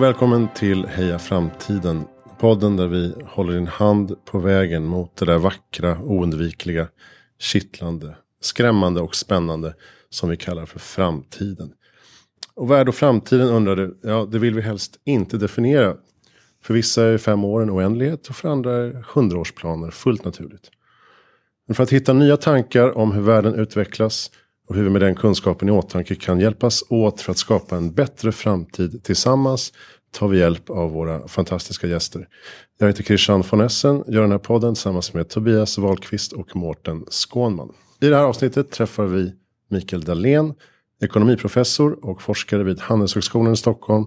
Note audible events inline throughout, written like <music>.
Och välkommen till Heja Framtiden. Podden där vi håller din hand på vägen mot det där vackra, oundvikliga, kittlande, skrämmande och spännande som vi kallar för framtiden. Och vad är då framtiden undrar du? Ja, det vill vi helst inte definiera. För vissa är fem år en oändlighet och för andra är hundraårsplaner fullt naturligt. Men för att hitta nya tankar om hur världen utvecklas och hur vi med den kunskapen i åtanke kan hjälpas åt för att skapa en bättre framtid tillsammans tar vi hjälp av våra fantastiska gäster. Jag heter Christian von Essen, gör den här podden tillsammans med Tobias Wahlqvist och Mårten Skånman. I det här avsnittet träffar vi Mikael Dahlén, ekonomiprofessor och forskare vid Handelshögskolan i Stockholm.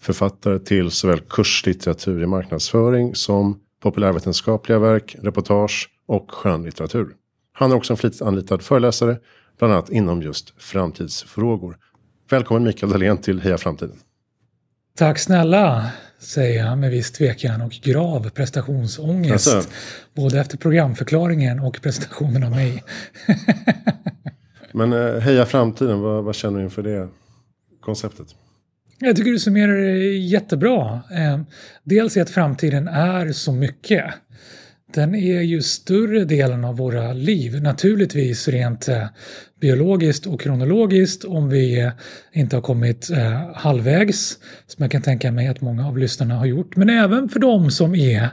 Författare till såväl kurslitteratur i marknadsföring som populärvetenskapliga verk, reportage och skönlitteratur. Han är också en flitigt anlitad föreläsare, bland annat inom just framtidsfrågor. Välkommen Mikael Dahlén till Heja Framtiden. Tack snälla, säger jag med viss tvekan och grav prestationsångest. Alltså. Både efter programförklaringen och presentationen av mig. <laughs> Men eh, Heja Framtiden, vad, vad känner du inför det konceptet? Jag tycker du summerar det jättebra. Eh, dels är att framtiden är så mycket den är ju större delen av våra liv. Naturligtvis rent eh, biologiskt och kronologiskt om vi eh, inte har kommit eh, halvvägs, som jag kan tänka mig att många av lyssnarna har gjort. Men även för de som är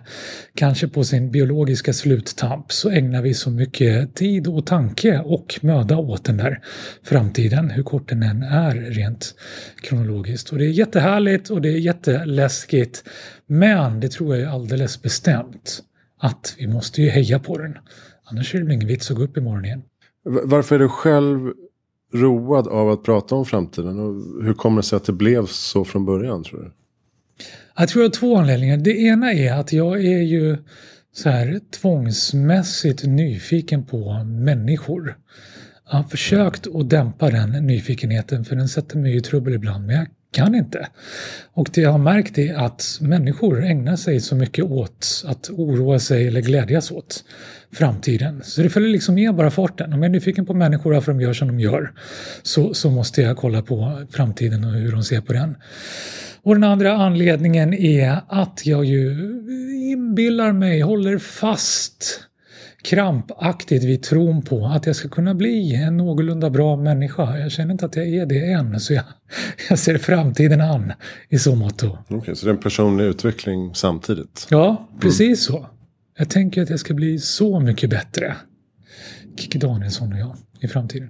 kanske på sin biologiska sluttamp så ägnar vi så mycket tid och tanke och möda åt den där framtiden, hur kort den än är rent kronologiskt. Och det är jättehärligt och det är jätteläskigt, men det tror jag är alldeles bestämt att vi måste ju heja på den. Annars är det ingen vits att gå upp imorgon igen. Varför är du själv road av att prata om framtiden? Och hur kommer det sig att det blev så från början tror du? Jag tror jag har två anledningar. Det ena är att jag är ju så här tvångsmässigt nyfiken på människor. Jag har försökt att dämpa den nyfikenheten för den sätter mig i trubbel ibland. Men jag kan inte. Och det jag har märkt är att människor ägnar sig så mycket åt att oroa sig eller glädjas åt framtiden. Så det följer liksom med bara farten. Om jag är nyfiken på människor och varför de gör som de gör så, så måste jag kolla på framtiden och hur de ser på den. Och den andra anledningen är att jag ju inbillar mig, håller fast krampaktigt vid tron på att jag ska kunna bli en någorlunda bra människa. Jag känner inte att jag är det än, så jag, <laughs> jag ser framtiden an i så mått. Okej, okay, så det är en personlig utveckling samtidigt? Ja, precis mm. så. Jag tänker att jag ska bli så mycket bättre. Kikki Danielsson och jag i framtiden.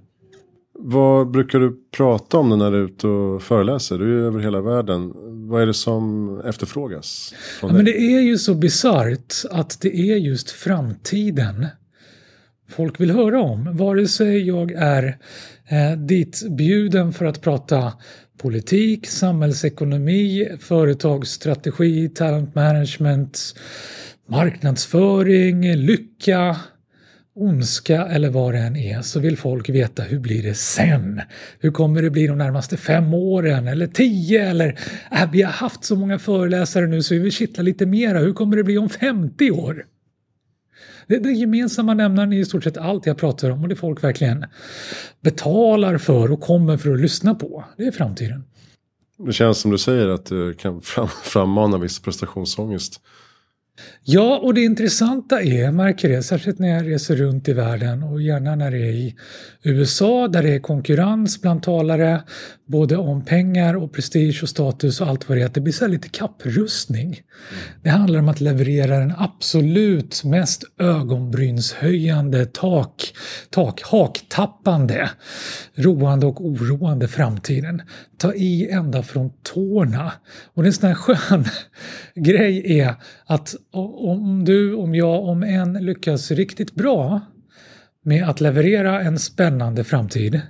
Vad brukar du prata om när du är ute och föreläser? Du är ju över hela världen. Vad är det som efterfrågas? Ja, men det är ju så bisarrt att det är just framtiden folk vill höra om. Vare sig jag är eh, ditbjuden för att prata politik, samhällsekonomi, företagsstrategi, talent management, marknadsföring, lycka, ondska eller vad det än är så vill folk veta hur blir det sen? Hur kommer det bli de närmaste fem åren eller tio eller äh, vi har haft så många föreläsare nu så vi vill kittla lite mera. Hur kommer det bli om 50 år? Det, det gemensamma nämnaren är i stort sett allt jag pratar om och det folk verkligen betalar för och kommer för att lyssna på. Det är framtiden. Det känns som du säger att du kan fram, frammana viss prestationsångest Ja, och det intressanta är, jag märker det, särskilt när jag reser runt i världen och gärna när det är i USA där det är konkurrens bland talare både om pengar och prestige och status och allt vad det är, att det blir så lite kapprustning. Det handlar om att leverera den absolut mest ögonbrynshöjande, tak, tak, haktappande, roande och oroande framtiden. Ta i ända från tårna. Och det är en sån här skön <laughs> grej är att om du, om jag, om en lyckas riktigt bra med att leverera en spännande framtid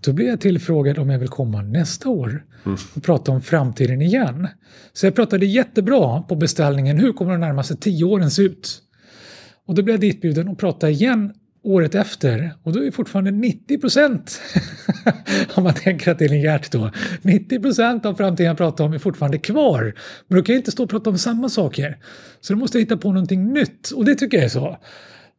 då blir jag tillfrågad om jag vill komma nästa år och prata om framtiden igen. Så jag pratade jättebra på beställningen, hur kommer de närmaste tio åren se ut? Och då blev jag ditbjuden och prata igen året efter och då är fortfarande 90 procent, <laughs> om man tänker att det är linjärt då, 90 procent av framtiden jag pratar om är fortfarande kvar. Men då kan jag inte stå och prata om samma saker. Så då måste jag hitta på någonting nytt och det tycker jag är så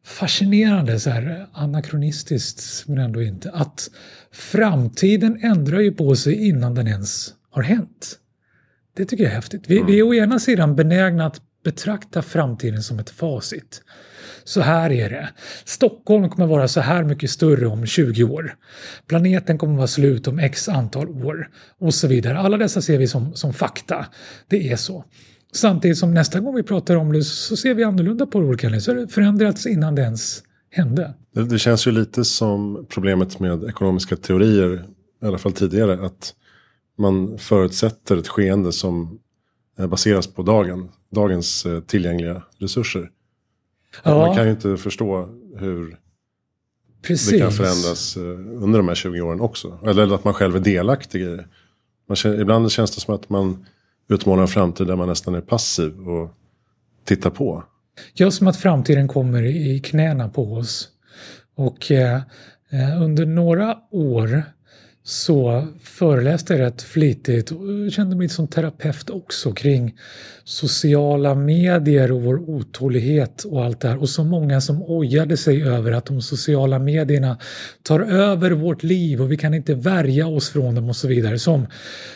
fascinerande, så här, anakronistiskt men ändå inte, att framtiden ändrar ju på sig innan den ens har hänt. Det tycker jag är häftigt. Vi, vi är å ena sidan benägna att betrakta framtiden som ett facit. Så här är det. Stockholm kommer vara så här mycket större om 20 år. Planeten kommer vara slut om x antal år. Och så vidare. Alla dessa ser vi som, som fakta. Det är så. Samtidigt som nästa gång vi pratar om det så ser vi annorlunda på det olika. Så har det förändrats innan det ens hände. Det, det känns ju lite som problemet med ekonomiska teorier. I alla fall tidigare. Att man förutsätter ett skeende som baseras på dagen, dagens eh, tillgängliga resurser. Ja. Man kan ju inte förstå hur Precis. det kan förändras eh, under de här 20 åren också. Eller att man själv är delaktig i det. Man ibland känns det som att man utmålar en framtid där man nästan är passiv och tittar på. Ja, som att framtiden kommer i knäna på oss. Och eh, eh under några år så föreläste jag rätt flitigt och kände mig som terapeut också kring sociala medier och vår otålighet och allt det här. Och så många som ojade sig över att de sociala medierna tar över vårt liv och vi kan inte värja oss från dem och så vidare. Som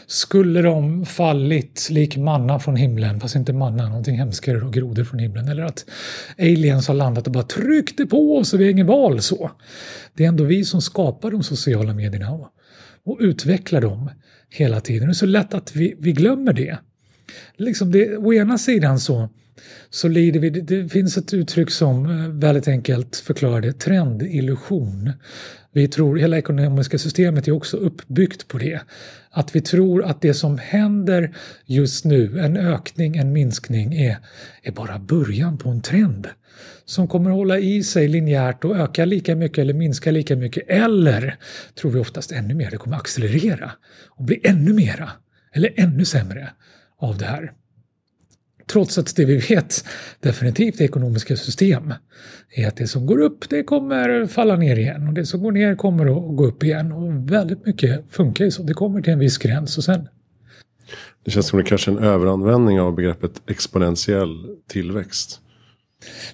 skulle de fallit lik manna från himlen, fast inte manna, någonting hemskare och grodor från himlen. Eller att aliens har landat och bara tryckte på oss och vi har ingen val så. Det är ändå vi som skapar de sociala medierna och utvecklar dem hela tiden. Det är så lätt att vi, vi glömmer det. Liksom det. Å ena sidan så, så lider vi, det finns ett uttryck som eh, väldigt enkelt förklarar det, trendillusion. Vi tror, hela ekonomiska systemet är också uppbyggt på det. Att vi tror att det som händer just nu, en ökning, en minskning, är, är bara början på en trend som kommer hålla i sig linjärt och öka lika mycket eller minska lika mycket. Eller, tror vi oftast ännu mer, det kommer accelerera och bli ännu mera eller ännu sämre av det här. Trots att det vi vet definitivt i ekonomiska system är att det som går upp det kommer falla ner igen och det som går ner kommer att gå upp igen. Och väldigt mycket funkar ju så. Det kommer till en viss gräns och sen... Det känns som det kanske är en överanvändning av begreppet exponentiell tillväxt.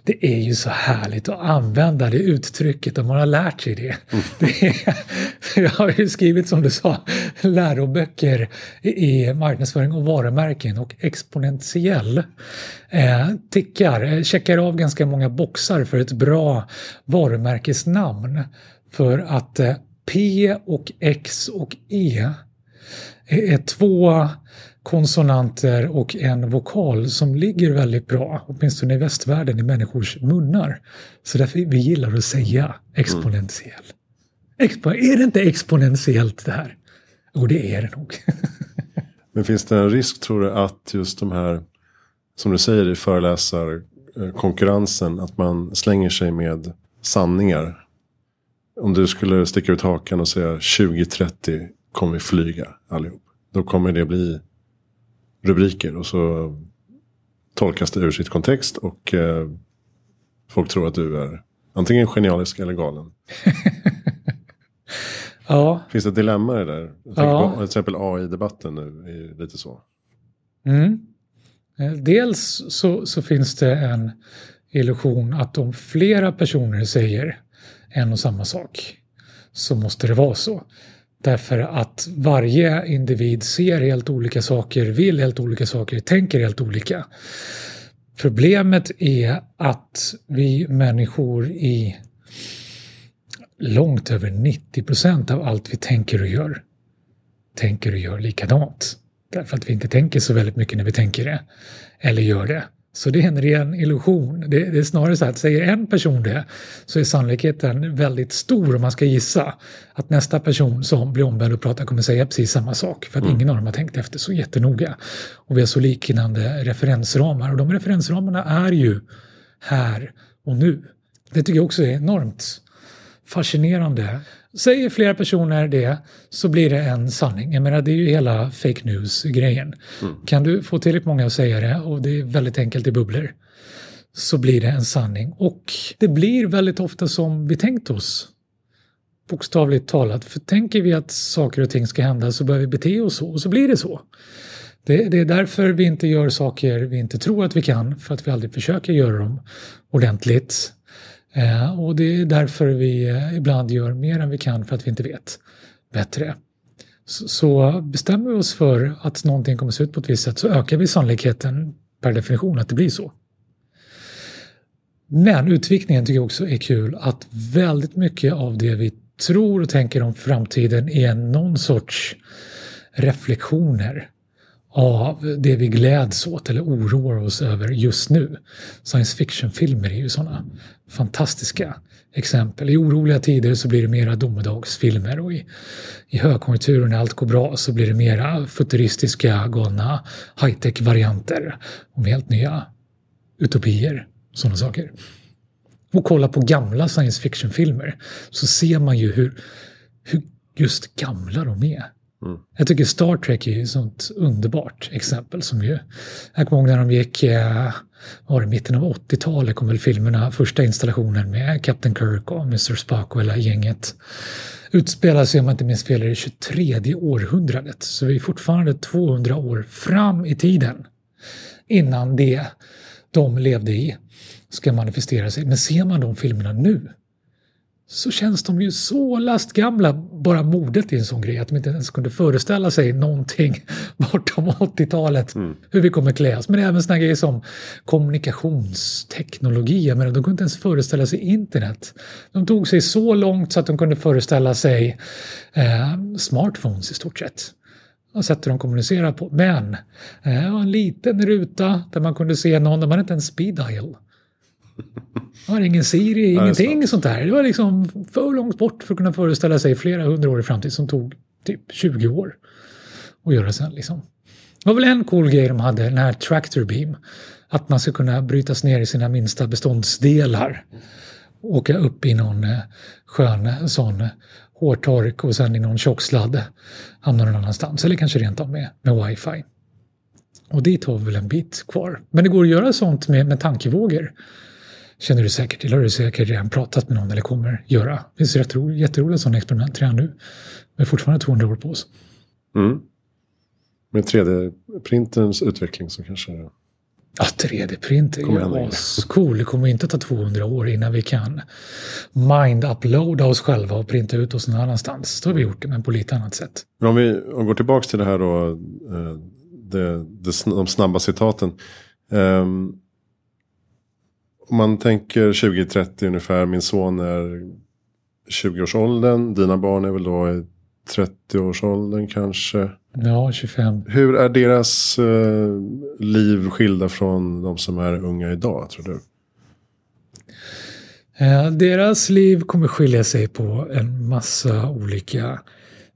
Det är ju så härligt att använda det uttrycket om man har lärt sig det. Mm. <laughs> det är, jag har ju skrivit som du sa läroböcker i marknadsföring och varumärken och exponentiell eh, tickar, checkar av ganska många boxar för ett bra varumärkesnamn. För att eh, P och X och E är två konsonanter och en vokal som ligger väldigt bra, åtminstone i västvärlden, i människors munnar. Så därför vi gillar att säga exponentiell. Expo är det inte exponentiellt det här? Jo, det är det nog. <laughs> Men finns det en risk tror du att just de här, som du säger i föreläsarkonkurrensen, att man slänger sig med sanningar? Om du skulle sticka ut hakan och säga 2030 kommer vi flyga allihop. Då kommer det bli rubriker och så tolkas det ur sitt kontext och eh, folk tror att du är antingen genialisk eller galen. <laughs> ja. Finns det ett dilemma i det där? Jag ja. på, till exempel AI-debatten nu är lite så. Mm. Eh, dels så, så finns det en illusion att om flera personer säger en och samma sak så måste det vara så. Därför att varje individ ser helt olika saker, vill helt olika saker, tänker helt olika. Problemet är att vi människor i långt över 90 procent av allt vi tänker och gör tänker och gör likadant. Därför att vi inte tänker så väldigt mycket när vi tänker det eller gör det. Så det är en ren illusion. Det, det, är snarare så att säger en person det så är sannolikheten väldigt stor om man ska gissa att nästa person som blir ombedd att prata kommer säga precis samma sak för att mm. ingen av dem har tänkt efter så jättenoga. Och vi har så liknande referensramar och de referensramarna är ju här och nu. Det tycker jag också är enormt fascinerande. Säger flera personer det så blir det en sanning. Jag menar det är ju hela fake news-grejen. Mm. Kan du få tillräckligt många att säga det och det är väldigt enkelt i bubblor så blir det en sanning. Och det blir väldigt ofta som vi tänkt oss. Bokstavligt talat. För tänker vi att saker och ting ska hända så bör vi bete oss så och så blir det så. Det, det, är därför vi inte gör saker vi inte tror att vi kan för att vi aldrig försöker göra dem ordentligt. Eh, och det är därför vi eh, ibland gör mer än vi kan för att vi inte vet bättre. så bestämmer vi oss för att någonting kommer se ut på ett visst sätt så ökar vi sannolikheten per definition att det blir så. Men utvikningen tycker jag också är kul att väldigt mycket av det vi tror och tänker om framtiden är någon sorts reflektioner av det vi gläds åt eller oroar oss över just nu. Science fiction-filmer är ju sådana fantastiska exempel. I oroliga tider så blir det mera domedagsfilmer och i, i högkonjunktur när allt går bra så blir det mera futuristiska, galna high-tech-varianter om helt nya utopier. Sådana saker. Och kolla på gamla science fiction-filmer så ser man ju hur, hur just gamla de är. Mm. Jag tycker Star Trek är ett sånt underbart exempel som ju, jag kommer ihåg när de gick, eh, var det mitten av 80-talet kom väl filmerna, första installationen med Captain Kirk och Mr Spock och hela gänget. Utspelar sig om jag inte minns fel i det 23 århundradet, så vi är fortfarande 200 år fram i tiden innan det de levde i ska manifestera sig. Men ser man de filmerna nu så känns de ju så lastgamla, bara mordet är en sån grej, att de inte ens kunde föreställa sig någonting <laughs> bortom 80-talet, mm. hur vi kommer klä oss. Men även såna grejer som kommunikationsteknologi, men de kunde inte ens föreställa sig internet. De tog sig så långt så att de kunde föreställa sig eh, smartphones i stort sett. Och sättet de kommunicerar på. Men eh, en liten ruta där man kunde se någon, där man inte en speed dial. Var ingen Siri, ingenting sånt där. Det var liksom för långt bort för att kunna föreställa sig flera hundra år i framtid som tog typ 20 år att göra sen. Liksom. Det var väl en cool grej de hade, den här Tractor Beam. Att man ska kunna brytas ner i sina minsta beståndsdelar. Åka upp i någon eh, skön sån hårtork och sen i någon tjocksladd hamna någon annanstans. Eller kanske rent av med, med wifi. Och dit har vi väl en bit kvar. Men det går att göra sånt med, med tankevågor känner du säkert till, har du säkert redan pratat med någon eller kommer göra. Det finns rätt ro, jätteroliga sådana experiment redan nu. Vi har fortfarande 200 år på oss. Mm. Med 3D-printerns utveckling så kanske Ja, 3D-printer är cool. Det kommer inte ta 200 år innan vi kan mind-uploada oss själva och printa ut oss någon annanstans. Då har vi gjort det, men på lite annat sätt. Om vi om går tillbaka till det här då, eh, det, det, de snabba citaten. Um, om man tänker 2030 ungefär, min son är 20-årsåldern, dina barn är väl då i 30-årsåldern kanske? Ja, 25. Hur är deras eh, liv skilda från de som är unga idag, tror du? Eh, deras liv kommer skilja sig på en massa olika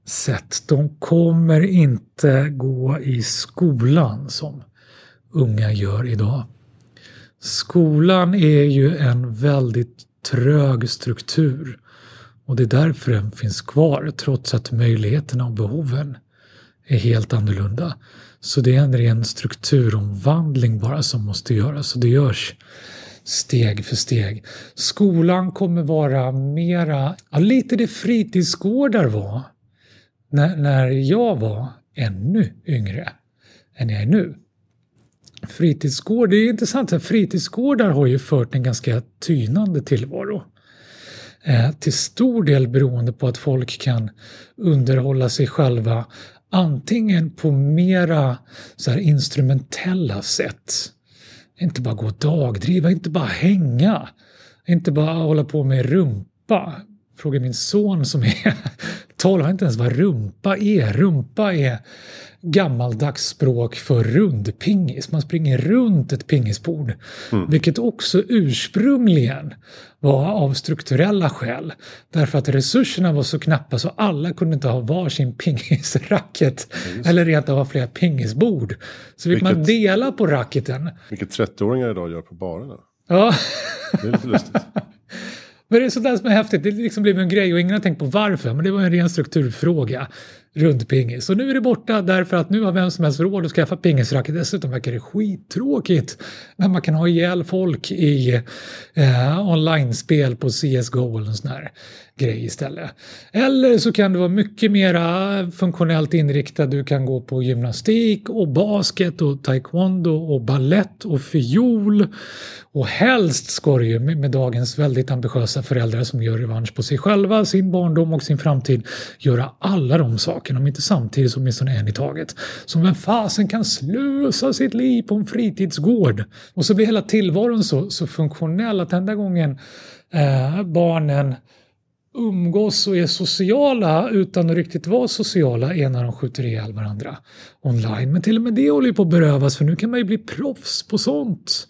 sätt. De kommer inte gå i skolan som unga gör idag. Skolan är ju en väldigt trög struktur och det är därför den finns kvar trots att möjligheterna och behoven är helt annorlunda. Så det är en ren strukturomvandling bara som måste göras och det görs steg för steg. Skolan kommer vara mera, ja, lite det fritidsgårdar var när, när jag var ännu yngre än jag är nu. Fritidsgård, det är intressant, fritidsgårdar har ju fört en ganska tynande tillvaro. Eh, till stor del beroende på att folk kan underhålla sig själva antingen på mera så här, instrumentella sätt. Inte bara gå och dagdriva, inte bara hänga, inte bara hålla på med rumpa. Fråga min son som är 12, han inte ens vad rumpa är. Rumpa är gammaldags språk för rundpingis. Man springer runt ett pingisbord. Mm. Vilket också ursprungligen var av strukturella skäl. Därför att resurserna var så knappa så alla kunde inte ha varsin pingisracket. Mm. Eller rent av ha flera pingisbord. Så fick man dela på racketen. Vilket 30-åringar idag gör på barerna. Ja. Det är lite lustigt. <laughs> Men det är sådär som är häftigt. Det liksom blev en grej och ingen har tänkt på varför. Men det var en ren strukturfråga runt pingis. Och nu är det borta därför att nu har vem som helst råd att skaffa pingisracket. Dessutom verkar det skittråkigt när man kan ha ihjäl folk i eh, online-spel på CSGO eller en sån här grej istället. Eller så kan det vara mycket mera funktionellt inriktad. Du kan gå på gymnastik och basket och taekwondo och ballett och fiol. Och helst ska du ju med, med dagens väldigt ambitiösa föräldrar som gör revansch på sig själva, sin barndom och sin framtid göra alla de sakerna saken, om inte samtidigt så åtminstone en i taget. Som vem fasen kan slösa sitt liv på en fritidsgård? Och så blir hela tillvaron så, så funktionell att enda gången eh, barnen umgås och är sociala utan att riktigt vara sociala är när de skjuter ihjäl varandra online. Men till och med det håller ju på att berövas för nu kan man ju bli proffs på sånt.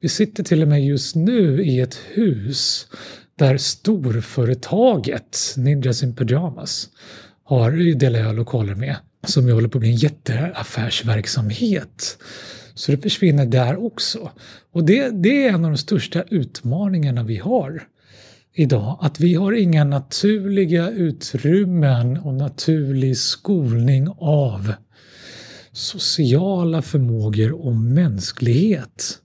Vi sitter till och med just nu i ett hus där storföretaget Ninjas in Pyjamas har delar jag lokaler med som jag håller på att bli en jätteaffärsverksamhet. Så det försvinner där också. Och det, det är en av de största utmaningarna vi har idag. Att vi har inga naturliga utrymmen och naturlig skolning av sociala förmågor och mänsklighet.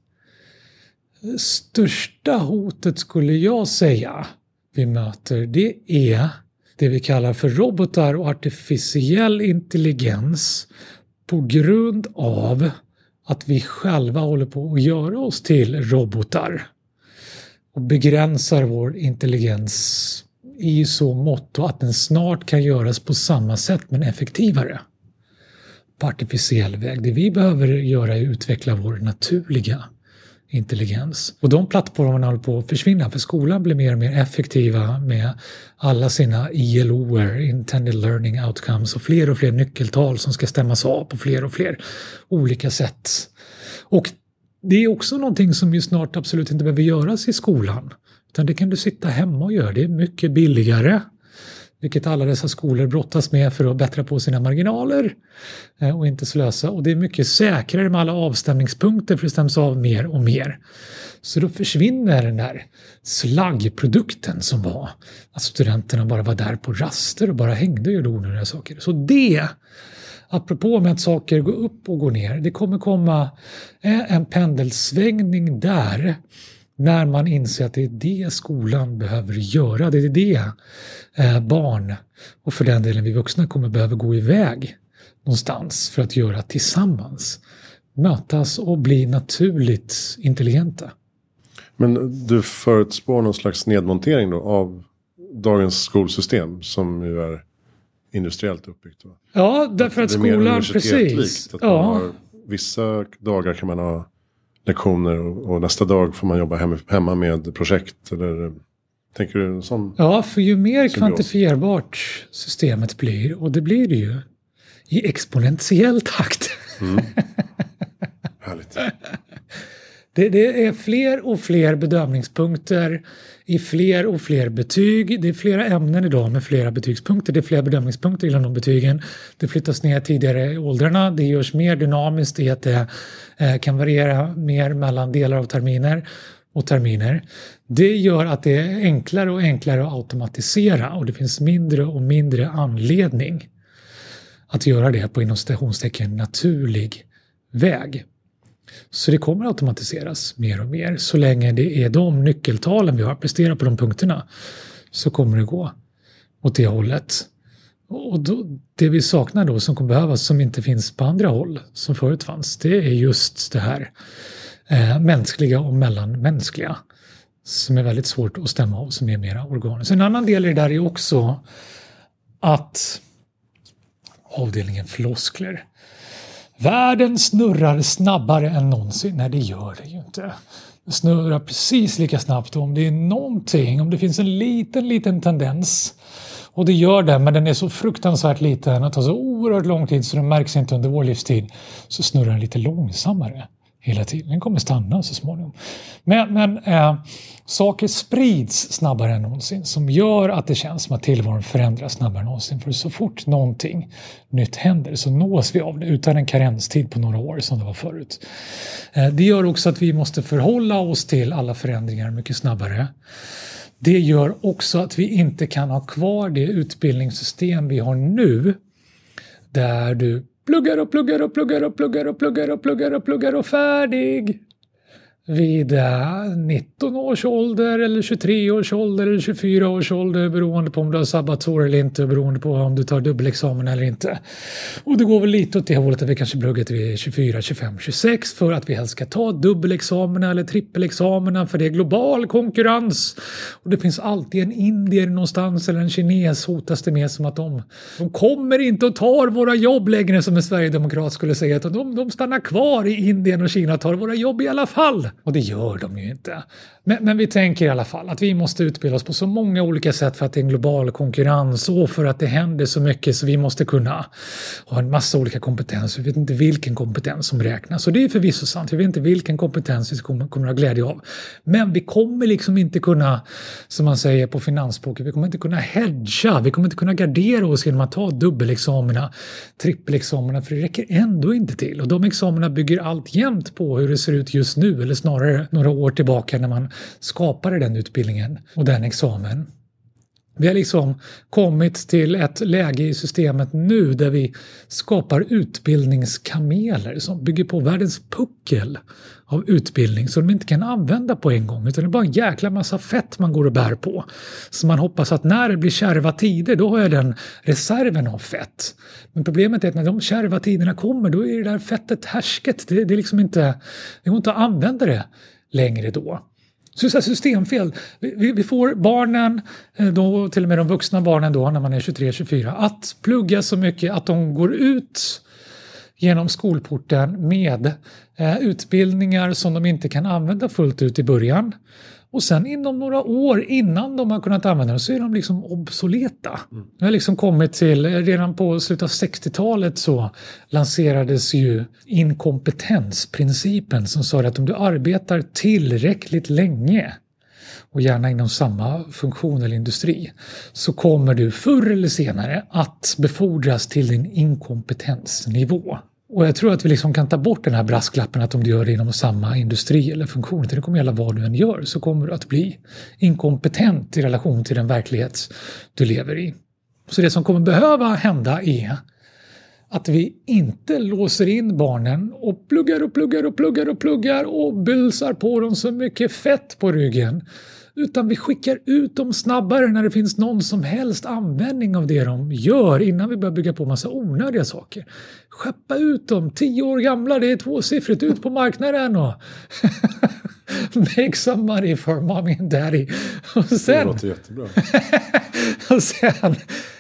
Största hotet skulle jag säga vi möter det är det vi kallar för robotar och artificiell intelligens på grund av att vi själva håller på att göra oss till robotar och begränsar vår intelligens i så mått att den snart kan göras på samma sätt men effektivare. På artificiell väg. Det vi behöver göra är att utveckla vår naturliga intelligens. Och de plattformarna håller på att försvinna för skolan blir mer och mer effektiva med alla sina ILOer, Intended Learning Outcomes och fler och fler nyckeltal som ska stämmas av på fler och fler olika sätt. Och det är också någonting som ju snart absolut inte behöver göras i skolan. Utan det kan du sitta hemma och göra. Det är mycket billigare. Vilket alla dessa skolor brottas med för att bättra på sina marginaler eh, och inte slösa. Och det är mycket säkrare med alla avstämningspunkter för det stäms av mer och mer. Så då försvinner den där slaggprodukten som var att studenterna bara var där på raster och bara hängde och gjorde onödiga saker. Så det apropå med att saker går upp och går ner, det kommer komma eh, en pendelsvängning där när man inser att det är det skolan behöver göra. Det är det eh, barn och för den delen vi vuxna kommer behöva gå iväg någonstans för att göra tillsammans. Mötas och bli naturligt intelligenta. Men du förutspår någon slags nedmontering då av dagens skolsystem som ju är industriellt uppbyggt? Va? Ja, därför att, att skolan, precis. Att ja. Har, vissa dagar kan man ha lektioner och, och, nästa dag får man jobba hem, hemma med projekt. Eller, tänker du sån? Ja, för ju mer kvantifierbart systemet blir, och det blir det ju, i exponentiell takt. Mm. <laughs> Härligt. Det, det, är fler och fler bedömningspunkter i fler och fler betyg. Det är flera ämnen idag med flera betygspunkter. Det är fler bedömningspunkter inom de betygen. Det flyttas ner tidigare i åldrarna. Det görs mer dynamiskt i att det eh, kan variera mer mellan delar av terminer och terminer. Det gör att det är enklare och enklare att automatisera och det finns mindre och mindre anledning att göra det på inom citationstecken naturlig väg. Så det kommer automatiseras mer och mer. Så länge det är de nyckeltalen vi har, presterat på de punkterna, så kommer det gå åt det hållet. Och då, det vi saknar då som kommer behövas, som inte finns på andra håll, som förut fanns, det är just det här eh, mänskliga och mellanmänskliga. Som är väldigt svårt att stämma av, som är mera organiskt. En annan del i det där är också att avdelningen floskler Världen snurrar snabbare än någonsin. Nej, det gör det ju inte. Det snurrar precis lika snabbt och om det är någonting, om det finns en liten, liten tendens och det gör den, men den är så fruktansvärt liten och tar så oerhört lång tid så den märks inte under vår livstid. Så snurrar den lite långsammare hela tiden. Den kommer stanna så småningom. Men, men eh, saker sprids snabbare än någonsin som gör att det känns som att tillvaron förändras snabbare än någonsin. För så fort någonting nytt händer så nås vi av det utan en karenstid på några år som det var förut. Eh, det gör också att vi måste förhålla oss till alla förändringar mycket snabbare. Det gör också att vi inte kan ha kvar det utbildningssystem vi har nu där du pluggar och pluggar och pluggar och pluggar och pluggar och pluggar och pluggar och färdig vid eh, 19 års ålder eller 23 års ålder eller 24 års ålder beroende på om du har sabbatsår eller inte beroende på om du tar dubbelexamen eller inte. Och det går väl lite åt det hållet att vi kanske pluggar till 24, 25, 26 för att vi helst ska ta dubbelexamina eller trippelexamina för det är global konkurrens. Och det finns alltid en indier någonstans eller en kines hotas det med som att de, de kommer inte och tar våra jobb längre som en sverigedemokrat skulle säga. Utan de, de stannar kvar i Indien och Kina och tar våra jobb i alla fall. Och det gör de ju inte. Men, men, vi tänker i alla fall att vi måste utbilda oss på så många olika sätt för att det är en global konkurrens och för att det händer så mycket så vi måste kunna ha en massa olika kompetenser. Vi vet inte vilken kompetens som räknas och det är förvisso sant. Vi vet inte vilken kompetens vi kommer, kommer ha glädje av. Men vi kommer liksom inte kunna, som man säger på finansspråket, vi kommer inte kunna hedga, vi kommer inte kunna gardera oss genom att ta dubbelexamina, trippelexamina, för det räcker ändå inte till. Och de examina bygger alltjämt på hur det ser ut just nu, eller snarare några år tillbaka när man skapade den utbildningen och den examen. Vi har liksom kommit till ett läge i systemet nu där vi skapar utbildningskameler som bygger på världens puckel av utbildning som de inte kan använda på en gång utan det är bara en jäkla massa fett man går och bär på. Så man hoppas att när det blir kärva tider då har jag den reserven av fett. Men problemet är att när de kärva tiderna kommer då är det där fettet härsket. Det, det, är liksom inte, det går inte att använda det längre då. Så det är systemfel. Vi, vi, får barnen, eh, då, till och med de vuxna barnen då när man är 23-24, att plugga så mycket att de går ut genom skolporten med eh, utbildningar som de inte kan använda fullt ut i början. Och sen inom några år innan de har kunnat använda dem så är de liksom obsoleta. Mm. Det har liksom kommit till, redan på slutet av 60-talet så lanserades ju inkompetensprincipen som sa att om du arbetar tillräckligt länge och gärna inom samma funktion eller industri så kommer du förr eller senare att befordras till din inkompetensnivå. Och jag tror att vi liksom kan ta bort den här brasklappen att om du gör det inom samma industri eller funktion, det kommer gälla vad du än gör, så kommer du att bli inkompetent i relation till den verklighet du lever i. Så det som kommer behöva hända är att vi inte låser in barnen och pluggar och pluggar och pluggar och pluggar och bulsar på dem så mycket fett på ryggen utan vi skickar ut dem snabbare när det finns någon som helst användning av det de gör innan vi börjar bygga på massa onödiga saker. Skeppa ut dem, tio år gamla, det är tvåsiffrigt, ut på marknaden och <laughs> make some money for mommy and daddy. Och sen, det låter jättebra. <laughs> och sen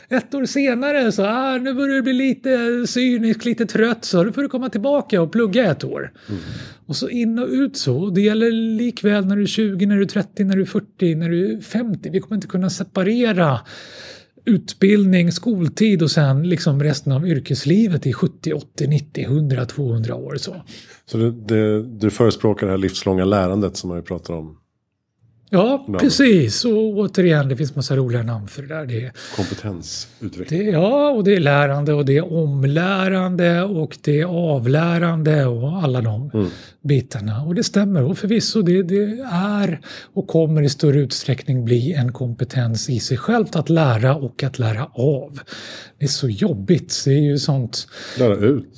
ett år senare så ah, nu börjar du bli lite cynisk, lite trött så då får du komma tillbaka och plugga ett år. Mm. Och så in och ut så. Det gäller likväl när du är 20, när du är 30, när du är 40, när du är 50. Vi kommer inte kunna separera utbildning, skoltid och sen liksom resten av yrkeslivet i 70, 80, 90, 100, 200 år. Så, så det, det, du förespråkar det här livslånga lärandet som man ju pratar om Ja, namn. precis. Och återigen, det finns massa roliga namn för det där. Det Kompetensutveckling. Det, ja, och det är lärande och det är omlärande och det är avlärande och alla de mm. bitarna. Och det stämmer. Och förvisso, det, det är och kommer i större utsträckning bli en kompetens i sig självt att lära och att lära av. Det är så jobbigt. Det är ju sånt... Lära ut.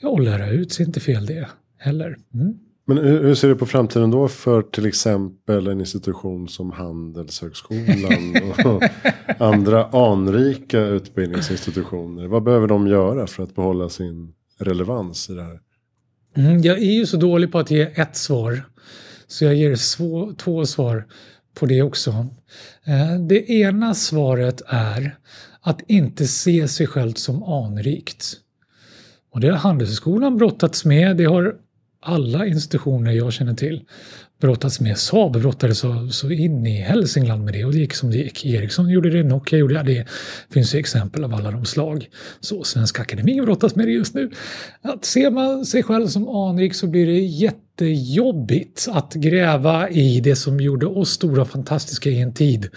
Ja, och lära ut är inte fel det heller. Mm. Men hur, ser du på framtiden då för till exempel en institution som Handelshögskolan och <laughs> andra anrika utbildningsinstitutioner? Vad behöver de göra för att behålla sin relevans i det här? Mm, jag är ju så dålig på att ge ett svar. Så jag ger svå, två svar på det också. Eh, det ena svaret är att inte se sig själv som anrikt. Och det har Handelshögskolan brottats med. Det har alla institutioner jag känner till brottats med. Saab brottades så, så in i Hälsingland med det och det gick som det gick. Ericsson gjorde det, Nokia gjorde det. Det finns ju exempel av alla de slag. Så Svenska Akademien brottas med det just nu. Att ser man sig själv som anrik så blir det jätte jättejobbigt att gräva i det som gjorde oss stora och fantastiska i en tid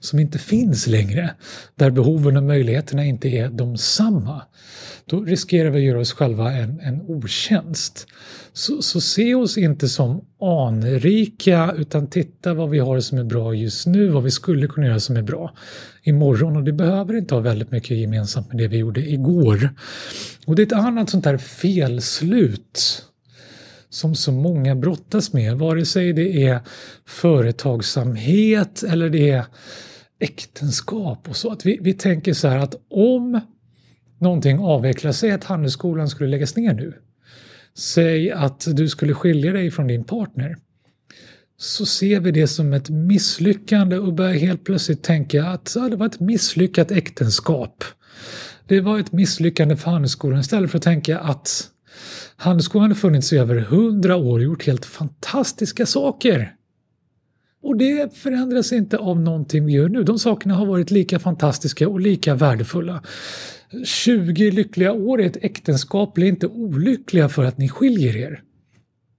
som inte finns längre. Där behoven och möjligheterna inte är de samma. Då riskerar vi att göra oss själva en, en otjänst. Så, så se oss inte som anrika utan titta vad vi har som är bra just nu, vad vi skulle kunna göra som är bra imorgon och det behöver inte ha väldigt mycket gemensamt med det vi gjorde igår. Och det är ett annat sånt där felslut som så många brottas med, vare sig det är företagsamhet eller det är äktenskap och så. Att vi, vi tänker så här att om någonting avvecklas, säg att Handelsskolan skulle läggas ner nu. Säg att du skulle skilja dig från din partner. Så ser vi det som ett misslyckande och börjar helt plötsligt tänka att ja, det var ett misslyckat äktenskap. Det var ett misslyckande för Handelsskolan istället för att tänka att Handelsskolan har funnits i över hundra år och gjort helt fantastiska saker. Och det förändras inte av någonting vi gör nu. De sakerna har varit lika fantastiska och lika värdefulla. 20 lyckliga år i ett äktenskap blir inte olyckliga för att ni skiljer er.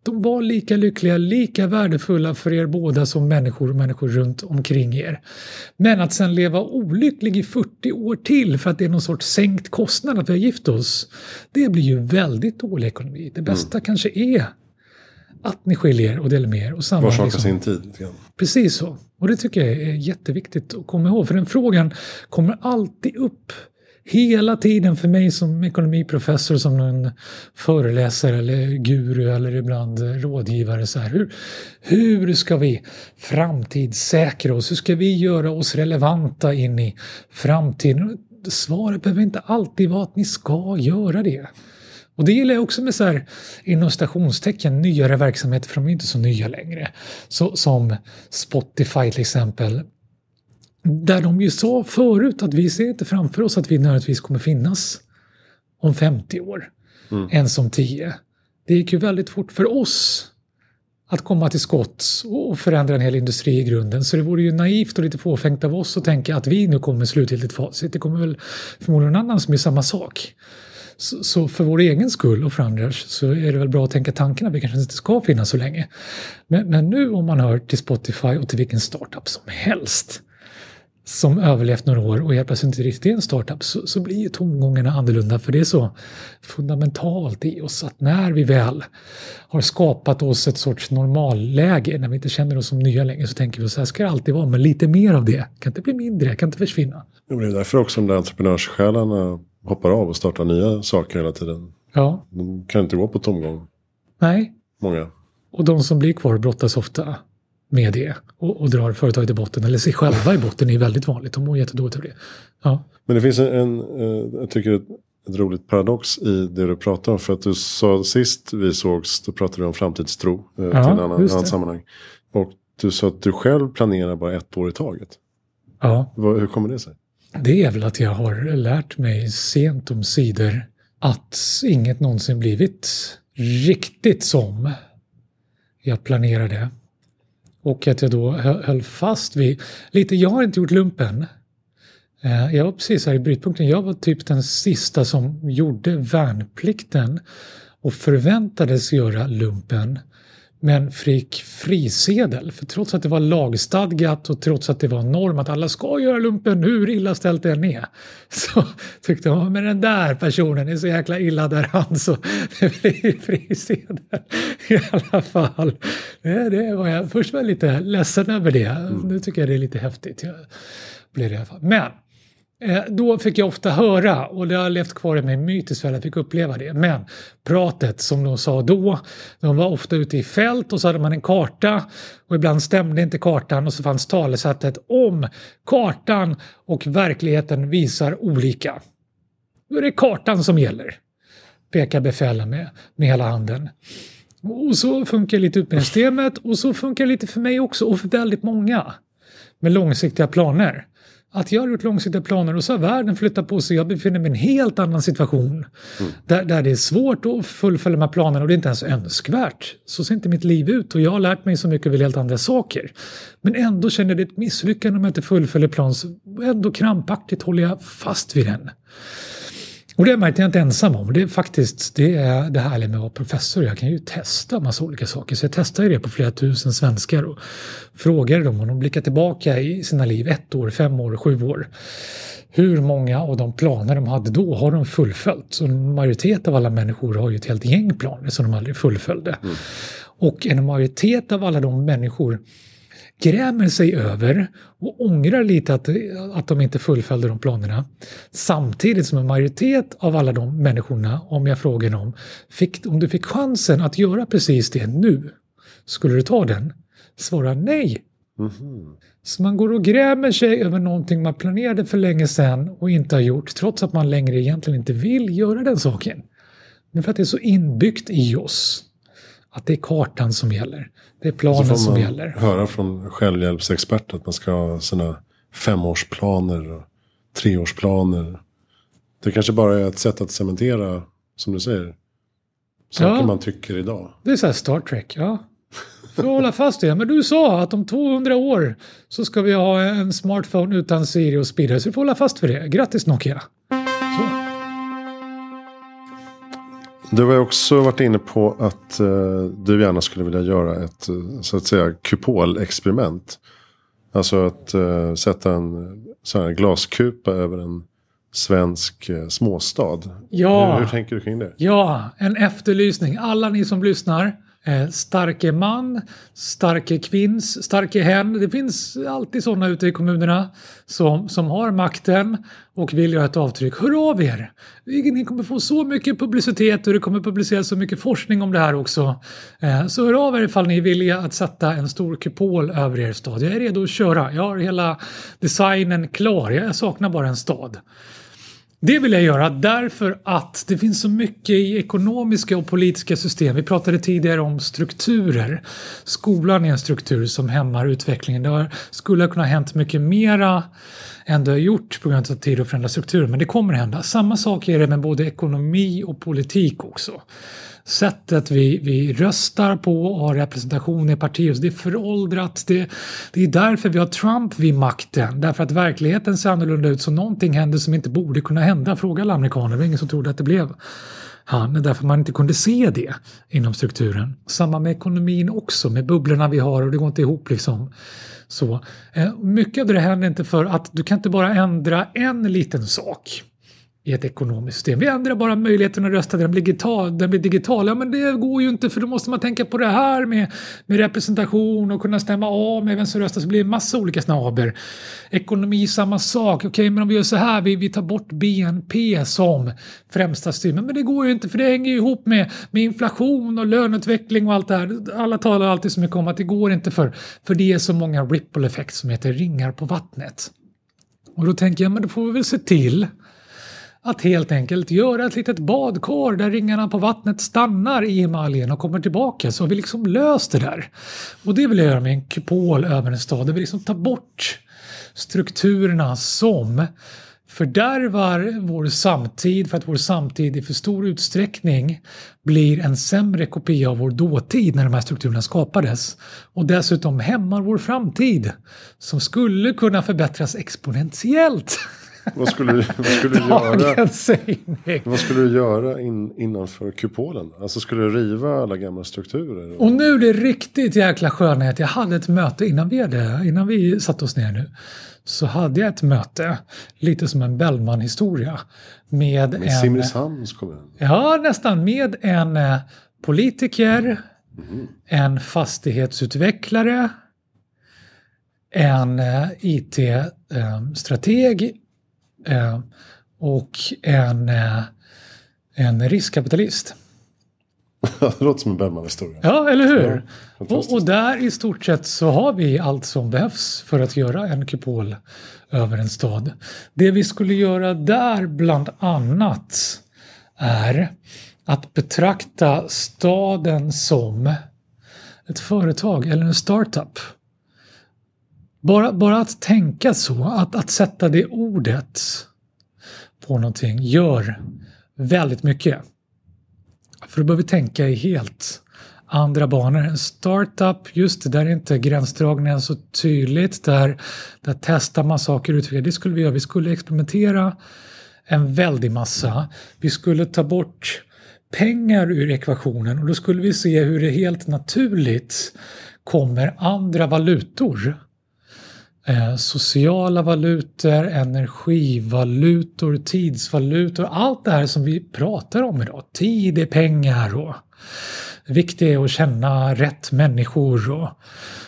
De var lika lyckliga, lika värdefulla för er båda som människor och människor runt omkring er. Men att sen leva olycklig i 40 år till för att det är någon sorts sänkt kostnad att vi har gift oss, det blir ju väldigt dålig ekonomi. Det bästa mm. kanske är att ni skiljer och delar med er. Och samma, Var sak liksom. sin tid. Precis så. Och det tycker jag är jätteviktigt att komma ihåg. För den frågan kommer alltid upp hela tiden för mig som ekonomiprofessor, som en föreläsare eller guru eller ibland rådgivare. Så här, hur, hur ska vi framtidssäkra oss? Hur ska vi göra oss relevanta in i framtiden? Svaret behöver inte alltid vara att ni ska göra det. Och det gillar jag också med så här, inom stationstecken nyare verksamheter, för de är inte så nya längre. Så, som Spotify till exempel. Där de ju sa förut att vi ser inte framför oss att vi nödvändigtvis kommer finnas om 50 år. Mm. Ens om 10. Det gick ju väldigt fort för oss att komma till skott och förändra en hel industri i grunden. Så det vore ju naivt och lite fåfängt av oss att tänka att vi nu kommer slutgiltigt facit. Det kommer väl förmodligen någon annan som är samma sak. Så, så, för vår egen skull och för andras så är det väl bra att tänka tanken att vi kanske inte ska finnas så länge. Men, men nu om man hör till Spotify och till vilken startup som helst som överlevt några år och helt plötsligt inte riktigt är en startup så, så blir tongångarna annorlunda för det är så fundamentalt i oss att när vi väl har skapat oss ett sorts normalläge när vi inte känner oss som nya längre så tänker vi så här ska det alltid vara men lite mer av det kan inte bli mindre, kan inte försvinna. Det är därför också de där entreprenörssjälarna hoppar av och startar nya saker hela tiden. Ja. De kan inte gå på tomgång. Nej. Många. Och de som blir kvar brottas ofta med det och, och drar företaget i botten eller sig själva i botten är väldigt vanligt. De mår jättedåligt av det. Ja. Men det finns en, en eh, jag tycker ett, ett roligt paradox i det du pratar om. För att du sa sist vi sågs, då pratade du om framtidstro eh, ja, till en annan, annan sammanhang. Och du sa att du själv planerar bara ett år i taget. Ja. Hur kommer det sig? Det är väl att jag har lärt mig sent om sidor att inget någonsin blivit riktigt som jag planerade. Och att jag då höll fast vid, lite, jag har inte gjort lumpen. Eh, jag var precis här i brytpunkten, jag var typ den sista som gjorde värnplikten och förväntades göra lumpen men fick frisedel. För trots att det var lagstadgat och trots att det var norm att alla ska göra lumpen hur illa ställt det än är. <laughs> Så tyckte de, men den där personen är så jäkla illa där han så det blir frisedel. I alla fall. Det, det var jag, först var jag lite ledsen över det. Nu tycker jag det är lite häftigt. Jag blev det i alla fall. Men Eh, då fick jag ofta höra, och det har levt kvar i mig mytiskt väl, jag fick uppleva det. Men pratet som de sa då, de var ofta ute i fält och så hade man en karta och ibland stämde inte kartan och så fanns talesättet om kartan och verkligheten visar olika. Då är det kartan som gäller, pekar befälen med, med hela handen. Och så funkar lite utbildningssystemet och så funkar det lite för mig också och för väldigt många med långsiktiga planer att jag har gjort långsiktiga planer och så har världen flyttat på sig. Jag befinner mig i en helt annan situation. Mm. Där, där det är svårt att fullfölja de här planerna och det är inte ens önskvärt. Så ser inte mitt liv ut och jag har lärt mig så mycket och vill helt andra saker. Men ändå känner jag det ett misslyckande om jag inte fullföljer planen. Ändå krampaktigt håller jag fast vid den. Och det märkte jag inte ensam om. Det är faktiskt det, är det härliga med att vara professor. Jag kan ju testa massa olika saker. Så jag testade det på flera tusen svenskar och frågade dem om de blickar tillbaka i sina liv ett år, fem år, sju år. Hur många av de planer de hade då har de fullföljt? Så en majoritet av alla människor har ju ett helt gäng planer som de aldrig fullföljde. Mm. Och en majoritet av alla de människor grämer sig över och ångrar lite att, att de inte fullföljde de planerna. Samtidigt som en majoritet av alla de människorna, om jag frågar dem, fick, om du fick chansen att göra precis det nu, skulle du ta den? Svara nej. Mm-hmm. Så man går och grämer sig över någonting man planerade för länge sedan och inte har gjort, trots att man längre egentligen inte vill göra den saken. Men för att det är så inbyggt i oss att det är kartan som gäller. Det är planen som gäller. Så får man höra från självhjälpsexperter att man ska ha sina femårsplaner och treårsplaner. Det kanske bara är ett sätt att cementera, som du säger, saker ja, man tycker idag. Det är så här Star Trek, ja. För att hålla fast det. Men du sa att om 200 år så ska vi ha en smartphone utan Siri och speedare. Så du får hålla fast för det. Grattis Nokia! Du har också varit inne på att uh, du gärna skulle vilja göra ett uh, så att säga kupolexperiment. Alltså att uh, sätta en sån här glaskupa över en svensk småstad. Ja. Hur, hur tänker du kring det? Ja, en efterlysning. Alla ni som lyssnar Eh, starke man, starke kvinns, starke hen. Det finns alltid sådana ute i kommunerna som, som har makten och vill göra ett avtryck. Hör av er! Ni kommer få så mycket publicitet och det kommer publiceras så mycket forskning om det här också. Eh, så hör av er ifall ni är villiga att sätta en stor kupol över er stad. Jag är redo att köra. Jag har hela designen klar. Jag saknar bara en stad. Det vill jag göra därför att det finns så mycket i ekonomiska och politiska system. Vi pratade tidigare om strukturer. Skolan är en struktur som hämmar utvecklingen. Det skulle ha kunnat hänt mycket mera än det har gjort på grund av tid och förändra strukturer, men det kommer hända. Samma sak är det med både ekonomi och politik också sättet vi, vi röstar på och har representation i partier. Det är föråldrat. Det, det är därför vi har Trump vid makten. Därför att verkligheten ser annorlunda ut så någonting händer som inte borde kunna hända. Fråga alla amerikaner. Det var ingen som trodde att det blev han, därför man inte kunde se det inom strukturen. Samma med ekonomin också, med bubblorna vi har och det går inte ihop liksom. Så, eh, mycket av det händer inte för att du kan inte bara ändra en liten sak i ett ekonomiskt system. Vi ändrar bara möjligheten att rösta, den blir digital. Den blir digital. Ja, men det går ju inte för då måste man tänka på det här med, med representation och kunna stämma av med vem som röstar så blir det massa olika snaber. Ekonomi, samma sak. Okej, okay, men om vi gör så här, vi, vi tar bort BNP som främsta styrmedel. Men det går ju inte för det hänger ju ihop med, med inflation och löneutveckling och allt det här. Alla talar alltid så mycket om att det går inte för, för det är så många ripple effects som heter ringar på vattnet. Och då tänker jag, men då får vi väl se till att helt enkelt göra ett litet badkar där ringarna på vattnet stannar i emaljen och kommer tillbaka så har vi liksom löst det där. Och det vill jag göra med en kupol över en stad. där vi liksom tar bort strukturerna som fördärvar vår samtid för att vår samtid i för stor utsträckning blir en sämre kopia av vår dåtid när de här strukturerna skapades och dessutom hämmar vår framtid som skulle kunna förbättras exponentiellt <laughs> vad skulle, vad skulle du göra? Vad skulle du göra in, innanför kupolen? Alltså skulle du riva alla gamla strukturer? Och nu är det riktigt jäkla skönhet. Jag hade ett möte innan vi, hade, innan vi satte oss ner nu. Så hade jag ett möte, lite som en Bellman-historia. Med, med en... Simrishamns kommun? Ja, nästan. Med en eh, politiker, mm. en fastighetsutvecklare, en eh, IT-strateg Eh, och en, eh, en riskkapitalist. <laughs> det låter som en Bellman-historia. Ja, eller hur? Ja, och, och, där i stort sett så har vi allt som behövs för att göra en kupol över en stad. Det vi skulle göra där bland annat är att betrakta staden som ett företag eller en startup. Bara, bara att tänka så, att, att sätta det ordet på någonting gör väldigt mycket. För då behöver vi tänka i helt andra banor. En startup, just det, där är inte gränsdragningen så tydligt. Där, där testar man saker och utvecklar. Det skulle vi göra. Vi skulle experimentera en väldig massa. Vi skulle ta bort pengar ur ekvationen och då skulle vi se hur det helt naturligt kommer andra valutor eh, sociala valutor, energivalutor, tidsvalutor, allt det här som vi pratar om idag. Tid är pengar och viktigt är att känna rätt människor och,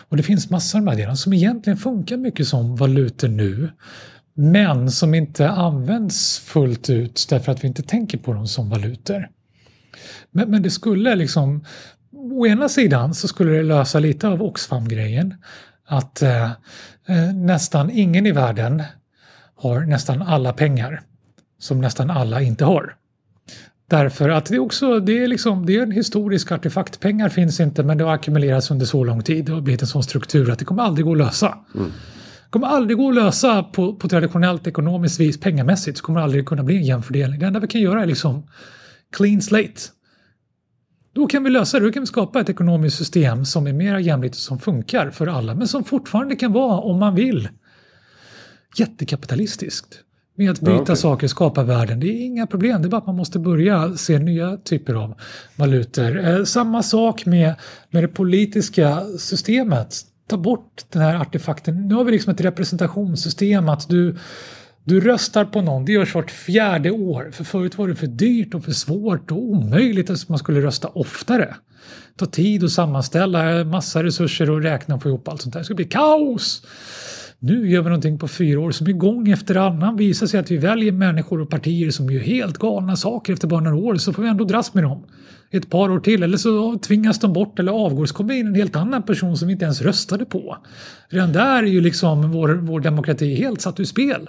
och det finns massor av de här som egentligen funkar mycket som valutor nu men som inte används fullt ut därför att vi inte tänker på dem som valutor. Men, men det skulle liksom, å ena sidan så skulle det lösa lite av Oxfam-grejen. Att eh, nästan ingen i världen har nästan alla pengar som nästan alla inte har. Därför att det är också det är liksom, det är en historisk artefakt. Pengar finns inte men det har ackumulerats under så lång tid och blivit en sån struktur att det kommer aldrig gå att lösa. Mm. Det kommer aldrig gå att lösa på, på traditionellt ekonomiskt vis pengamässigt. Så kommer det aldrig kunna bli en jämn fördelning. Det enda vi kan göra är liksom clean slate. Då kan vi lösa det, då kan vi skapa ett ekonomiskt system som är mer jämlikt och som funkar för alla men som fortfarande kan vara, om man vill, jättekapitalistiskt. Med att byta ja, okay. saker, skapa värden. Det är inga problem, det är bara att man måste börja se nya typer av valutor. Eh, samma sak med, med det politiska systemet. Ta bort den här artefakten. Nu har vi liksom ett representationssystem att du du röstar på någon, det görs vart fjärde år. För förut var det för dyrt och för svårt och omöjligt att man skulle rösta oftare. Ta tid att sammanställa massa resurser och räkna och få ihop allt sånt där. Det skulle bli kaos! Nu gör vi någonting på fyra år som i gång efter annan visar sig att vi väljer människor och partier som gör helt galna saker efter bara några år så får vi ändå dras med dem ett par år till eller så tvingas de bort eller avgår så kommer in en helt annan person som vi inte ens röstade på. Redan där är ju liksom vår, vår demokrati helt satt ur spel.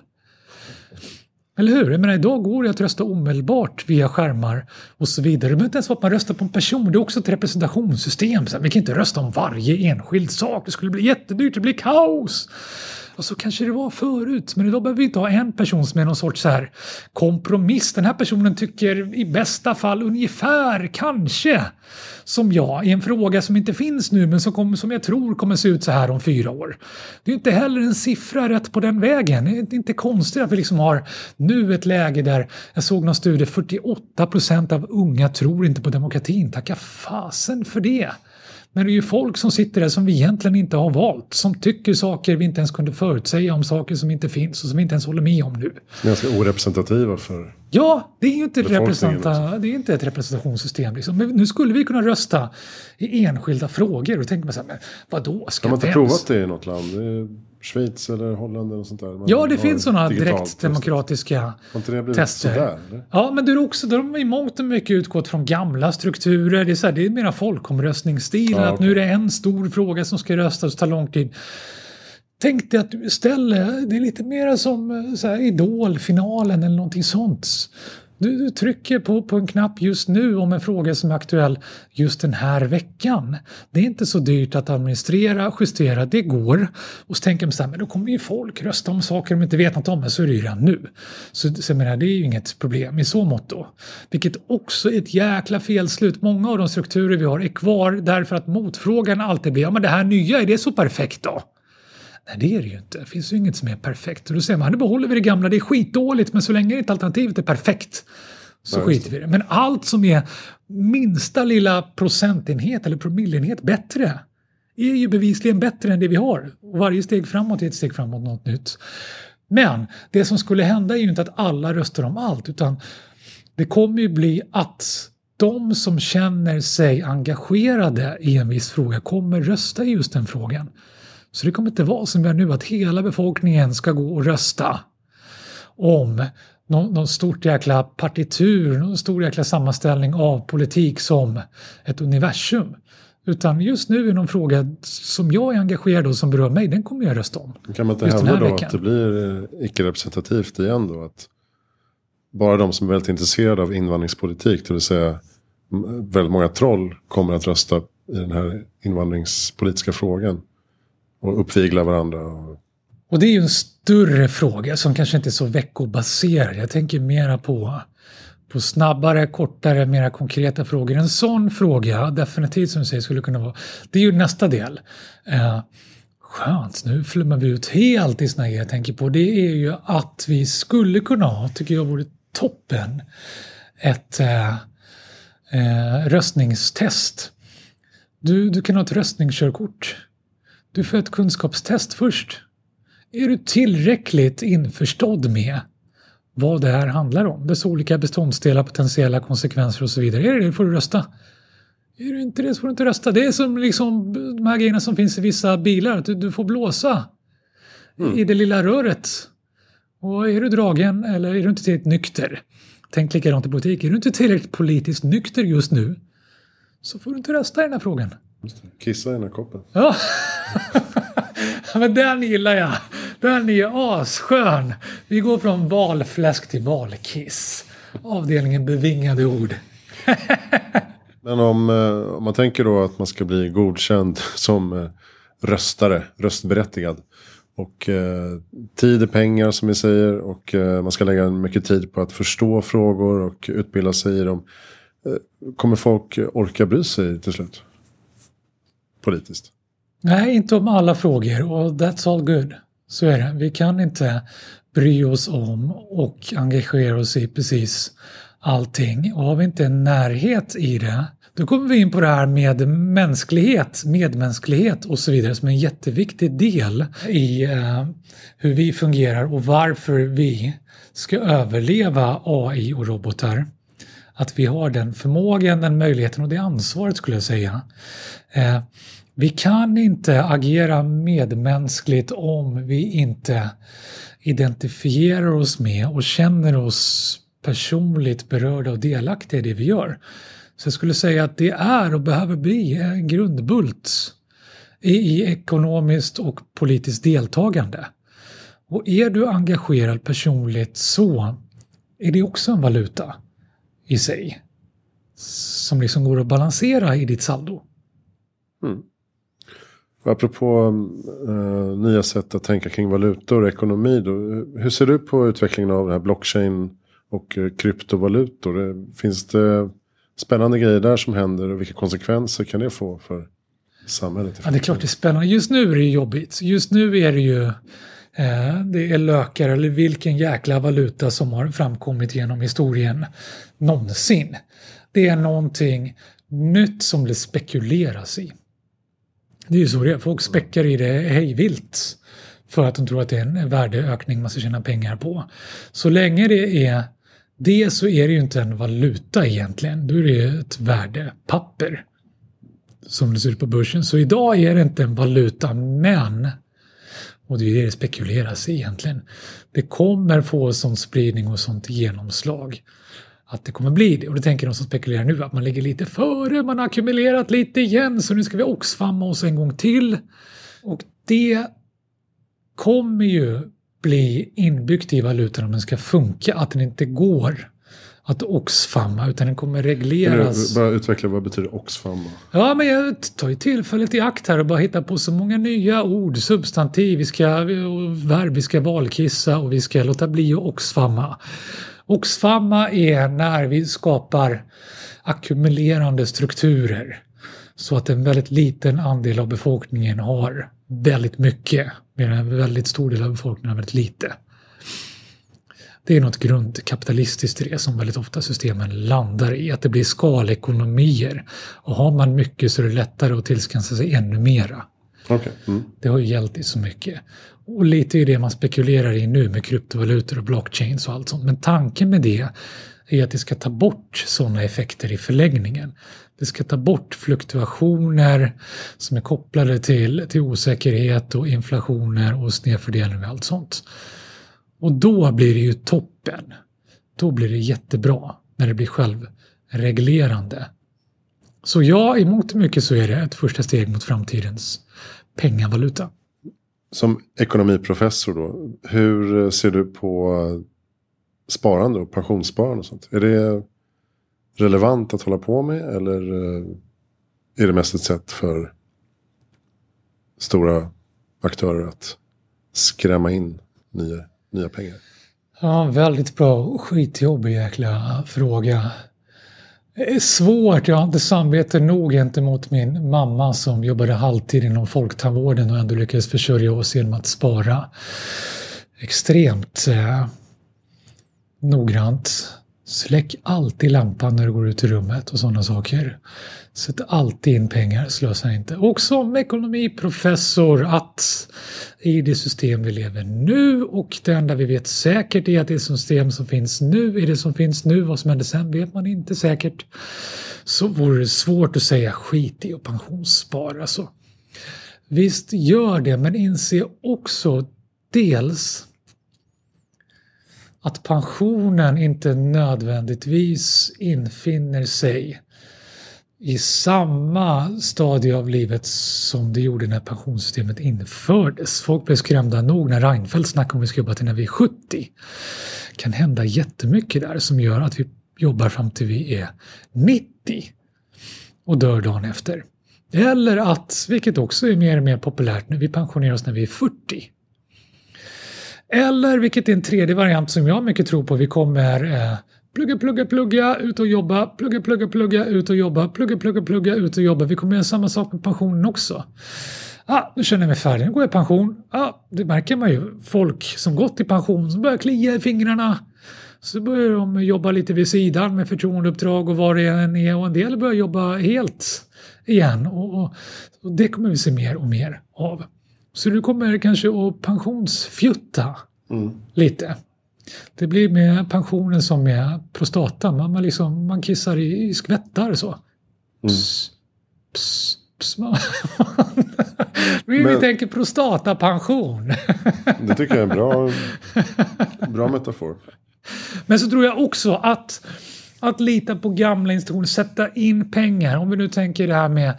Eller hur? Jag menar, idag går det att rösta omedelbart via skärmar och så vidare. Det behöver inte ens vara att man röstar på en person, det är också ett representationssystem. Så vi kan inte rösta om varje enskild sak, det skulle bli jättedyrt, det blir kaos. Och så kanske det var förut, men idag behöver vi inte ha en person som är någon sorts så här kompromiss. Den här personen tycker i bästa fall ungefär, kanske, som jag i en fråga som inte finns nu men som, kommer, som jag tror kommer se ut så här om fyra år. Det är inte heller en siffra rätt på den vägen. Det är inte konstigt att vi liksom har nu ett läge där jag såg någon studie 48 procent av unga tror inte på demokratin. Tacka fasen för det. Men det är ju folk som sitter där som vi egentligen inte har valt. Som tycker saker vi inte ens kunde förutsäga om saker som inte finns och som vi inte ens håller med om nu. Ganska orepresentativa för Ja, det är ju inte, representa, det är inte ett representationssystem. Liksom. Men nu skulle vi kunna rösta i enskilda frågor. Och tänker man så här, men vadå? Ska Har man inte provat det i något land? Schweiz eller Holland eller sånt där? Man ja, det finns sådana direkt demokratiska Har inte det blivit tester. Sådär, ja, men det är också, de har i mångt och mycket utgått från gamla strukturer. Det är, så här, det är mera folkomröstningsstil. Ja, att okay. nu är det en stor fråga som ska röstas och tar lång tid. Tänk dig att du istället, det är lite mer som eh, så här, Idol-finalen eller någonting sånt. Du, du, trycker på, på en knapp just nu om en fråga som är aktuell just den här veckan. Det är inte så dyrt att administrera, justera, det går. Och så tänker man så här, men då kommer ju folk rösta om saker de inte vet något om, men så är det ju redan nu. Så, så menar, det är ju inget problem i så mått då. Vilket också är ett jäkla felslut. Många av de strukturer vi har är kvar därför att motfrågan alltid blir, ja men det här nya, är det så perfekt då? Nej, det är det ju inte. Det finns ju inget som är perfekt. Och då säger man, nu behåller vi det gamla, det är skitdåligt, men så länge inte alternativet är perfekt så ja, skiter vi i det. Men allt som är minsta lilla procentenhet eller promilleenhet bättre är ju bevisligen bättre än det vi har. Och varje steg framåt är ett steg framåt något nytt. Men det som skulle hända är ju inte att alla röstar om allt utan det kommer ju bli att de som känner sig engagerade i en viss fråga kommer rösta i just den frågan. Så det kommer inte vara som vi är nu att hela befolkningen ska gå och rösta om någon, någon stort jäkla partitur, någon stor jäkla sammanställning av politik som ett universum. Utan just nu är någon fråga som jag är engagerad och som berör mig, den kommer jag rösta om. Kan man inte hävda då veckan. att det blir eh, icke-representativt igen då? Att bara de som är väldigt intresserade av invandringspolitik, det vill säga väldigt många troll, kommer att rösta i den här invandringspolitiska frågan och uppvigla varandra. Och det är ju en större fråga som kanske inte är så veckobaserad. Jag tänker mera på, på snabbare, kortare, mera konkreta frågor. En sån fråga, definitivt som du säger, skulle kunna vara... Det är ju nästa del. Eh, skönt, nu flummar vi ut helt i såna här jag tänker på. Det är ju att vi skulle kunna ha, tycker jag vore toppen, ett eh, eh, röstningstest. Du, du kan ha ett röstningskörkort du får ett kunskapstest först. Är du tillräckligt införstådd med vad det här handlar om? Dess olika beståndsdelar, potentiella konsekvenser och så vidare. Är det det får du rösta. Är du inte det så får du inte rösta. Det är som liksom de här grejerna som finns i vissa bilar. Du, du får blåsa mm. i det lilla röret. Och är du dragen eller är du inte tillräckligt nykter? Tänk likadant i politik. Är du inte tillräckligt politiskt nykter just nu så får du inte rösta i den här frågan. Kissa i den här koppen. Ja, men den gillar jag. Den är asskön. Vi går från valfläsk till valkiss. Avdelningen bevingade ord. <laughs> Men om, eh, om man tänker då att man ska bli godkänd <laughs> som eh, röstare, röstberättigad. Och eh, tid är pengar som vi säger och eh, man ska lägga mycket tid på att förstå frågor och utbilda sig i dem. Eh, kommer folk orka bry sig till slut? Politiskt? Nej, inte om alla frågor och that's all good. Så är det. Vi kan inte bry oss om och engagera oss i precis allting. Och har vi inte en närhet i det, då kommer vi in på det här med mänsklighet, medmänsklighet och så vidare som en jätteviktig del i eh, hur vi fungerar och varför vi ska överleva AI och robotar. Att vi har den förmågan, den möjligheten och det ansvaret skulle jag säga. Eh, vi kan inte agera medmänskligt om vi inte identifierar oss med och känner oss personligt berörda och delaktiga i det vi gör. Så jag skulle säga att det är och behöver bli en grundbult i, ekonomiskt och politiskt deltagande. Och är du engagerad personligt så är det också en valuta i sig som liksom går att balansera i ditt saldo. Mm. Apropå eh, nya sätt att tänka kring valutor och ekonomi. Då, hur ser du på utvecklingen av det här blockchain och eh, kryptovalutor? Eh, finns det spännande grejer där som händer och vilka konsekvenser kan det få för samhället? Ja, det är klart det är spännande. Just nu är det jobbigt. Just nu är det ju eh, det är lökar eller vilken jäkla valuta som har framkommit genom historien någonsin. Det är någonting nytt som det spekuleras i. Det är ju så det är. Folk späckar i det hejvilt för att de tror att det är en värdeökning man ska tjäna pengar på. Så länge det är det så är det ju inte en valuta egentligen. Då är det ett värdepapper som det ser ut på börsen. Så idag är det inte en valuta, men och det är det det spekuleras i egentligen. Det kommer få sån spridning och sånt genomslag att det kommer bli det. Och det tänker de som spekulerar nu att man ligger lite före, man har ackumulerat lite igen så nu ska vi oxfamma oss en gång till. Och det kommer ju bli inbyggt i valutan om den ska funka, att den inte går att oxfamma utan den kommer regleras. Bara utveckla vad betyder oxfamma? Ja, men jag tar ju tillfället i akt här och bara hittar på så många nya ord, substantiv, vi ska, verb, vi ska valkissa och vi ska låta bli att oxfamma. Oxfamma är när vi skapar ackumulerande strukturer så att en väldigt liten andel av befolkningen har väldigt mycket medan en väldigt stor del av befolkningen har väldigt lite. Det är något grundkapitalistiskt i det som väldigt ofta systemen landar i, att det blir skalekonomier. Och har man mycket så är det lättare att tillskansa sig ännu mera. Okay. Mm. Det har ju gällt i så mycket. Och lite är det man spekulerar i nu med kryptovalutor och blockchains och allt sånt. Men tanken med det är att det ska ta bort sådana effekter i förlängningen. Det ska ta bort fluktuationer som är kopplade till, till osäkerhet och inflationer och snedfördelning och allt sånt. Och då blir det ju toppen. Då blir det jättebra när det blir självreglerande. Så ja, i mångt och mycket så är det ett första steg mot framtidens pengavaluta. Som ekonomiprofessor då, hur eh, ser du på sparande och pensionssparande och sånt? Är det relevant att hålla på med eller eh, är det mest ett sätt för stora aktörer att skrämma in nya, nya pengar? Ja, väldigt bra skitjobbig jäkla fråga. Det är svårt, jag har inte samvete nog gentemot min mamma som jobbade halvtid inom folktandvården och ändå lyckades försörja oss genom att spara extremt eh, noggrant. Släck alltid lampan när du går ut i rummet och sådana saker. Sätt alltid in pengar, slösa inte. Och som ekonomiprofessor att i det system vi lever nu och det enda vi vet säkert är att det system som finns nu är det som finns nu. Vad som händer sen vet man inte säkert. Så vore det svårt att säga skit i och pensionsspara. Så visst, gör det, men inse också dels att pensionen inte nödvändigtvis infinner sig i samma stadie av livet som det gjorde när pensionssystemet infördes. Folk blev skrämda nog när Reinfeldt snackade om att vi ska jobba till när vi är 70. Det kan hända jättemycket där som gör att vi jobbar fram till vi är 90 och dör dagen efter. Eller att, vilket också är mer och mer populärt nu, vi pensionerar oss när vi är 40. Eller, vilket är en tredje variant som jag mycket tror på, vi kommer eh, plugga, plugga, plugga, ut och jobba, plugga, plugga, plugga, ut och jobba, plugga, plugga, plugga, ut och jobba. Vi kommer göra samma sak med pensionen också. Ah, nu känner jag mig färdig, nu går jag i pension. Ah, det märker man ju. Folk som gått i pension som börjar klia i fingrarna. Så börjar de jobba lite vid sidan med förtroendeuppdrag och vad det än är och en del börjar jobba helt igen. Och, och, och det kommer vi se mer och mer av. Så du kommer kanske att pensionsfjutta mm. lite. Det blir med pensionen som med prostata. Man, man, liksom, man kissar i, i skvättar så. Pss, pss, pss. <laughs> vi, Men, tänker prostatapension. <laughs> det tycker jag är en bra, <laughs> bra metafor. Men så tror jag också att att lita på gamla institutioner, sätta in pengar. Om vi nu tänker det här med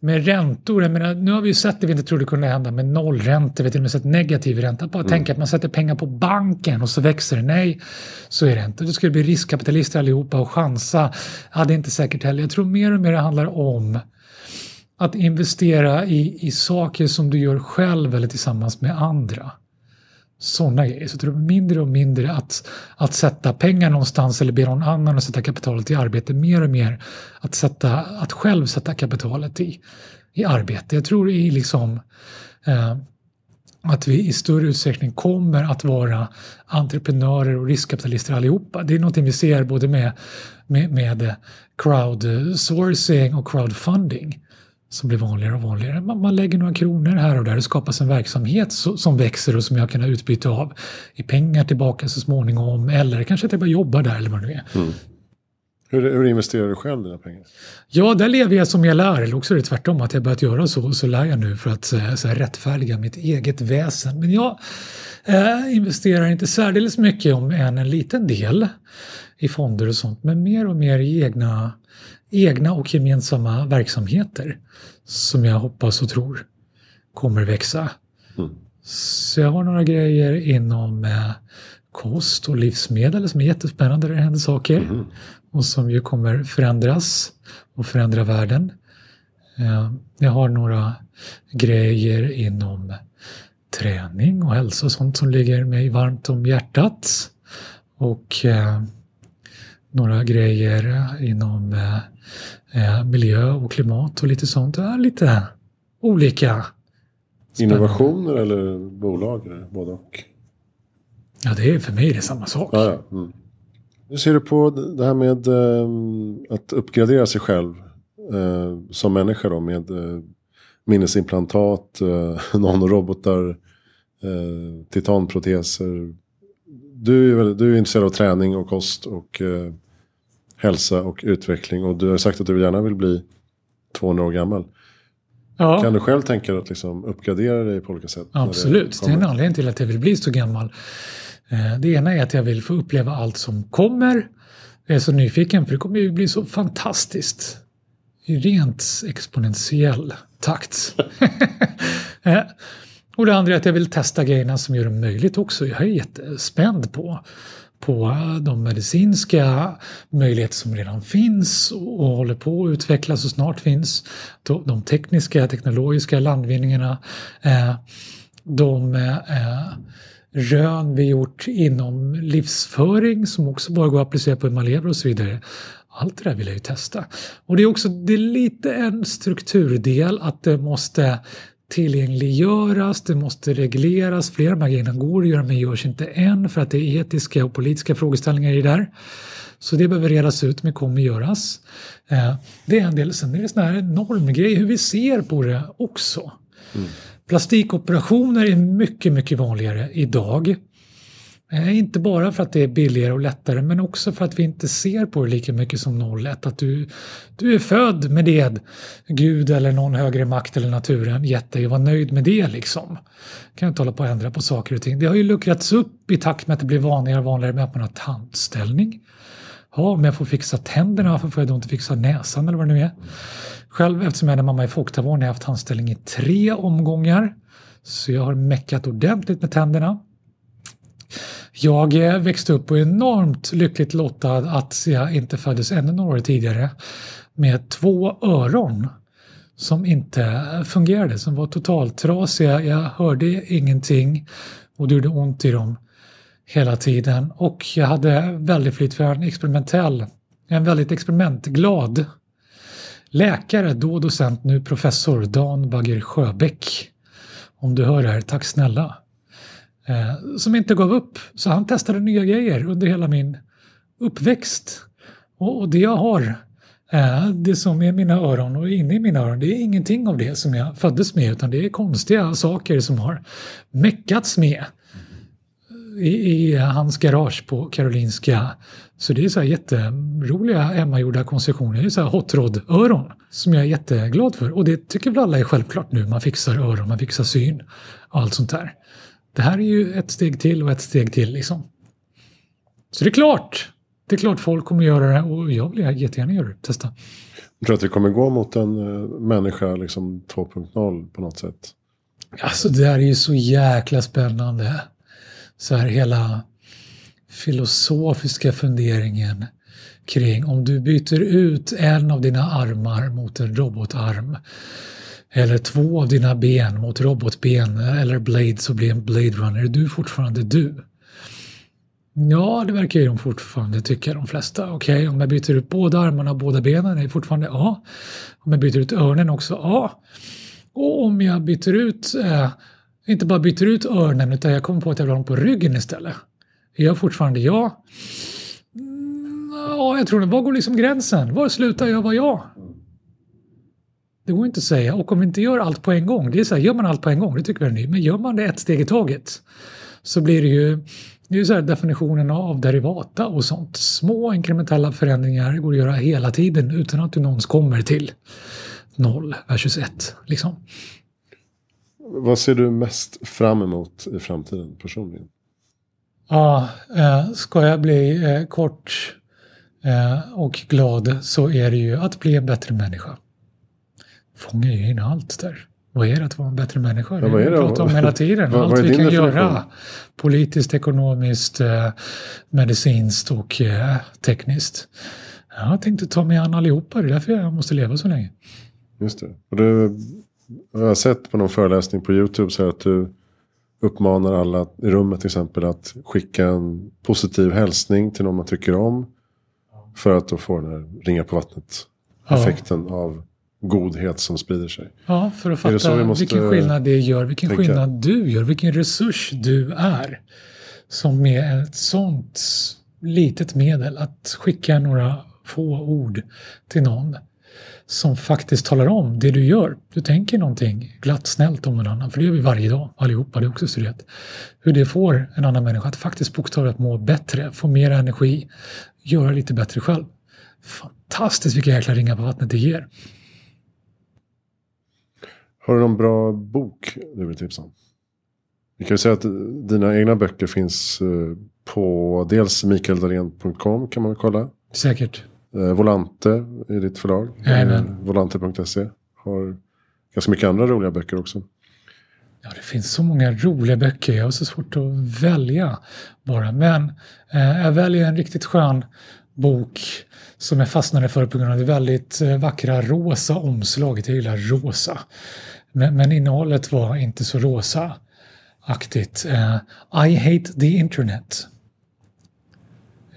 med räntor. Jag menar, nu har vi ju sett det vi inte trodde kunde hända med nollräntor, vi har till och med sett negativ ränta. Bara mm. tänka att man sätter pengar på banken och så växer det. Nej, så är det inte. Då skulle bli riskkapitalister allihopa och chansa. Ja, det är inte säkert heller. Jag tror mer och mer det handlar om att investera i, i saker som du gör själv eller tillsammans med andra sådana grejer. Så jag mindre och mindre att, att sätta pengar någonstans eller be någon annan att sätta kapitalet i arbete. Mer och mer att, sätta, att själv sätta kapitalet i, i arbete. Jag tror i liksom eh, att vi i större utsträckning kommer att vara entreprenörer och riskkapitalister allihopa. Det är någonting vi ser både med, med, med crowdsourcing och crowdfunding som blir vanligare och vanligare. Man, man, lägger några kronor här och där och skapas en verksamhet så, som växer och som jag kan ha utbyte av i pengar tillbaka så småningom eller kanske att jag bara jobbar där eller vad det nu är. Mm. Hur, hur investerar du själv dina pengar? Ja, där lever jag som jag lär. Eller också är det tvärtom, att jag börjat göra så, så lär jag nu för att så här, rättfärdiga mitt eget väsen. Men jag eh, investerar inte särdeles mycket om än en liten del i fonder och sånt, men mer och mer i egna egna och gemensamma verksamheter som jag hoppas och tror kommer växa. Mm. Så jag har några grejer inom eh, kost och livsmedel som är jättespännande där det händer saker mm. och som ju kommer förändras och förändra världen. Eh, jag har några grejer inom träning och hälsa och sånt som ligger mig varmt om hjärtat. Och eh, några grejer inom eh, eh, miljö och klimat och lite sånt. Ja, lite olika. Innovationer eller bolag? Eller både och? Ja, det är för mig det är samma sak. Ja, ja. Mm. Hur ser du på det här med eh, att uppgradera sig själv eh, som människa då med eh, minnesimplantat, eh, <laughs> nanorobotar, eh, titanproteser. Du är, du är intresserad av träning och kost och eh, hälsa och utveckling. Och du har sagt att du gärna vill bli 200 år gammal. Ja. Kan du själv tänka dig att liksom uppgradera dig på olika sätt? Absolut, det, det, är en anledning till att jag vill bli så gammal. Eh, det ena är att jag vill få uppleva allt som kommer. Jag är så nyfiken för det kommer ju bli så fantastiskt. I rent exponentiell takt. <laughs> Eh, och det andra är att jag vill testa grejerna som gör det möjligt också. Jag är jättespänd på på de medicinska möjligheter som redan finns och håller på att utvecklas och snart finns. De tekniska, teknologiska landvinningarna. Eh, de eh, rön vi gjort inom livsföring som också bara går att applicera på hur man lever och så vidare. Allt det där vill jag ju testa. Och det är också det är lite en strukturdel att det måste tillgängliggöras, det måste regleras. Flera av de här grejerna går att göra men görs inte än för att det är etiska och politiska frågeställningar i det där. Så det behöver redas ut men kommer göras. Eh, det är en del. Sen är det sån här normgrej hur vi ser på det också. Mm. Plastikoperationer är mycket, mycket vanligare idag. Eh, inte bara för att det är billigare och lättare men också för att vi inte ser på det lika mycket som 01. Att du, du är född med det. Gud eller någon högre makt eller naturen gett dig och var nöjd med det liksom. Kan inte hålla på att ändra på saker och ting. Det har ju luckrats upp i takt med att det blir vanligare och vanligare med att man har tandställning. Ja, om jag får fixa tänderna, varför får jag då inte fixa näsan eller vad det nu är? Själv eftersom jag är mamma i folktandvården har jag haft tandställning i tre omgångar. Så jag har meckat ordentligt med tänderna. Jag eh, växte upp och är enormt lyckligt lottad att jag inte föddes ännu några år tidigare med två öron som inte fungerade, som var totalt trasiga. Jag hörde ingenting och det gjorde ont i dem hela tiden. Och jag hade väldigt flyt för en experimentell, en väldigt experimentglad läkare, då docent, nu professor, Dan Bagger Sjöbäck. Om du hör det här, tack snälla. Eh, som inte gav upp, så han testade nya grejer under hela min uppväxt. Och, och det jag har, eh, det som är mina öron och inne i mina öron, det är ingenting av det som jag föddes med utan det är konstiga saker som har meckats med i, i hans garage på Karolinska. Så det är så här jätteroliga hemmagjorda konstruktioner. Det är så här hot rod-öron som jag är jätteglad för. Och det tycker väl alla är självklart nu. Man fixar öron, man fixar syn och allt sånt där. Det här är ju ett steg till och ett steg till liksom. Så det är klart. Det är klart folk kommer göra det och jag vill jättegärna göra det. Testa. Jag tror att vi kommer gå mot en uh, människa liksom 2.0 på något sätt. Alltså det här är ju så jäkla spännande så här hela filosofiska funderingen kring om du byter ut en av dina armar mot en robotarm eller två av dina ben mot robotben eller Blade så blir en Blade Runner. Är du fortfarande du? Ja, det verkar ju de fortfarande tycka de flesta. Okej, okay, om jag byter ut båda armarna och båda benen är det fortfarande ja. Om jag byter ut örnen också ja. Och om jag byter ut eh, inte bara byter ut örnen utan jag kommer på att jag vill ha dem på ryggen istället. Är jag fortfarande jag? Mm, ja, jag tror det. Var går liksom gränsen? Var slutar jag vara jag? Det går inte att säga. Och om vi inte gör allt på en gång. Det är så här, gör man allt på en gång, det tycker vi är ny. Men gör man det ett steg i taget så blir det ju det är ju så här definitionen av derivata och sånt. Små inkrementella förändringar går att göra hela tiden utan att du någonsin kommer till 0 versus 1. Liksom. Vad ser du mest fram emot i framtiden personligen? Ja, eh, ska jag bli eh, kort eh, och glad så är det ju att bli en bättre människa. Fångar ju in allt där. Vad är det att vara en bättre människa? Ja, vad är det? pratar om hela tiden. vad, allt vad vi kan göra. Politiskt, ekonomiskt, medicinskt och tekniskt. Jag tänkte ta mig an allihopa. Det är därför jag måste leva så länge. Just det. Och det jag har sett på någon föreläsning på YouTube så att du uppmanar alla i rummet till exempel att skicka en positiv hälsning till någon man tycker om. För att då få den här ringa på vattnet effekten ja. av godhet som sprider sig. Ja, för att fatta vilken skillnad det gör, vilken tänka? skillnad du gör, vilken resurs du är. Som med ett sånt litet medel att skicka några få ord till någon som faktiskt talar om det du gör. Du tänker någonting glatt, snällt om någon annan, för det gör vi varje dag allihopa, det är också studerat. Hur det får en annan människa att faktiskt bokstavligt må bättre, få mer energi, göra lite bättre själv. Fantastiskt vilka jäkla ringar på vattnet det ger. Har du någon bra bok du vill tipsa om? Vi kan ju säga att dina egna böcker finns eh, på dels mikaeldalen.com kan man kolla. Säkert. Eh, Volante i ditt förlag. Eh, Volante.se. Har ganska mycket andra roliga böcker också. Ja, det finns så många roliga böcker. Jag har så svårt att välja bara. Men eh, jag väljer en riktigt skön bok som jag fastnade för på grund av det väldigt vackra rosa omslaget. Jag gillar rosa. Men, men innehållet var inte så rosa-aktigt. Uh, I hate the internet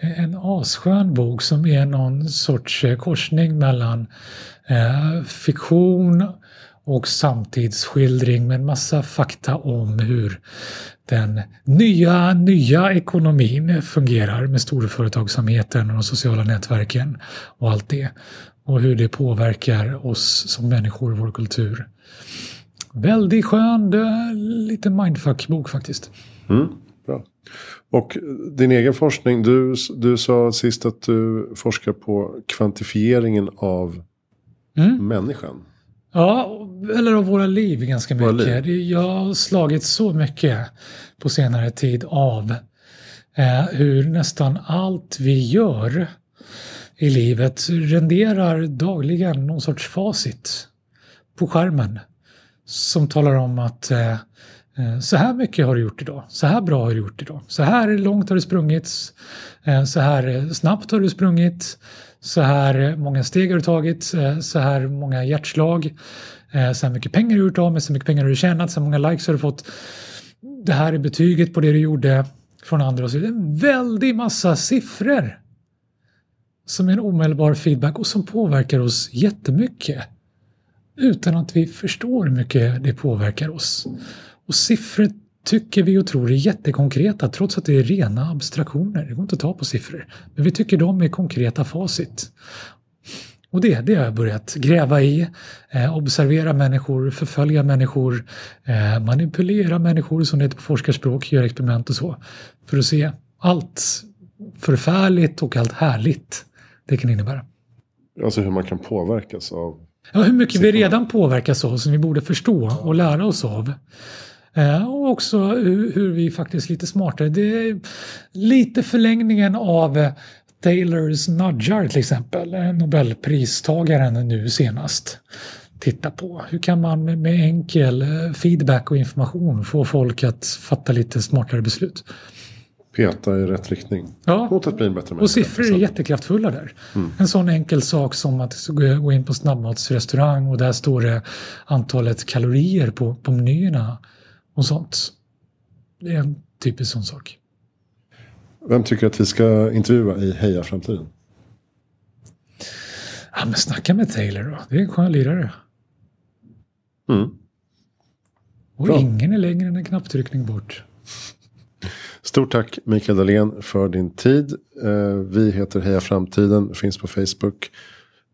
en asskön bok som är någon sorts eh, korsning mellan uh, fiktion och samtidsskildring med en massa fakta om hur den nya, nya ekonomin fungerar med storföretagsamheten och de sociala nätverken och allt det. Och hur det påverkar oss som människor vår kultur. Väldigt skön, lite mindfuck-bok faktiskt. Mm, bra. Och din egen forskning, du, du sa sist att du forskar på kvantifieringen av mm. människan. Ja, eller av våra liv ganska våra mycket. Liv. Jag har slagit så mycket på senare tid av eh, hur nästan allt vi gör i livet renderar dagligen någon sorts facit på skärmen som talar om att eh, eh, så här mycket har du gjort idag, så här bra har du gjort idag, så här långt har du sprungit, eh, så här snabbt har du sprungit, så här många steg har du tagit, eh, så här många hjärtslag, eh, så här mycket pengar har du gjort av med, så mycket pengar har du tjänat, så här många likes har du fått. Det här är betyget på det du gjorde från andra och så vidare. En väldig massa siffror som är en omedelbar feedback och som påverkar oss jättemycket utan att vi förstår hur mycket det påverkar oss. Och siffror tycker vi och tror är jättekonkreta trots att det är rena abstraktioner. Det går inte att ta på siffror. Men vi tycker de är konkreta facit. Och det, det har jag börjat gräva i. Eh, observera människor, förfölja människor, eh, manipulera människor som det heter på forskarspråk, göra experiment och så. För att se allt förfärligt och allt härligt det kan innebära. Alltså hur man kan påverkas av Ja, hur mycket vi redan påverkas av som vi borde förstå och lära oss av. Eh, och också hur, vi faktiskt lite smartare. Det är lite förlängningen av eh, Taylors nudgar till exempel, eh, Nobelpristagaren nu senast. Titta på hur kan man med enkel feedback och information få folk att fatta lite smartare beslut. Peta i rätt riktning. Ja, mot att bli en bättre och siffror är jättekraftfulla där. Mm. En sån enkel sak som att gå in på snabbmatsrestaurang och där står det antalet kalorier på, på menyerna och sånt. Det är en typisk sån sak. Vem tycker att vi ska intervjua i Heja Framtiden? Ja, men snacka med Taylor då. Det är en skön lirare. Mm. Och Bra. ingen är längre än en knapptryckning bort. Stort tack Mikael Dahlén för din tid. Eh, vi heter Heja Framtiden, finns på Facebook.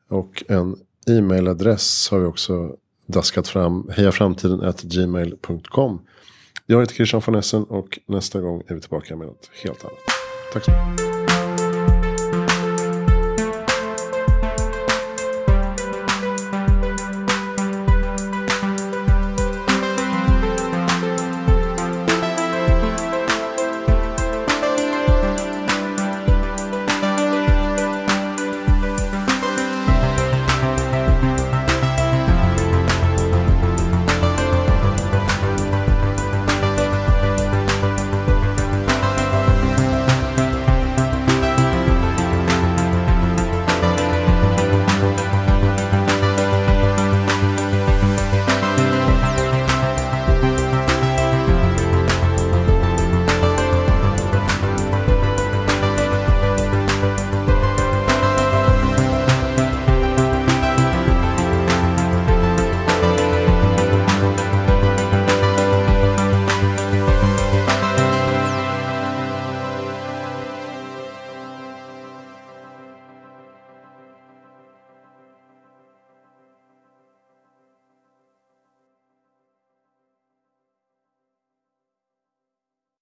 Och en e-mailadress har vi också daskat fram. Hejaframtiden.gmail.com Jag heter Christian von Essen och nästa gång är vi tillbaka med något helt annat. Tack så mycket.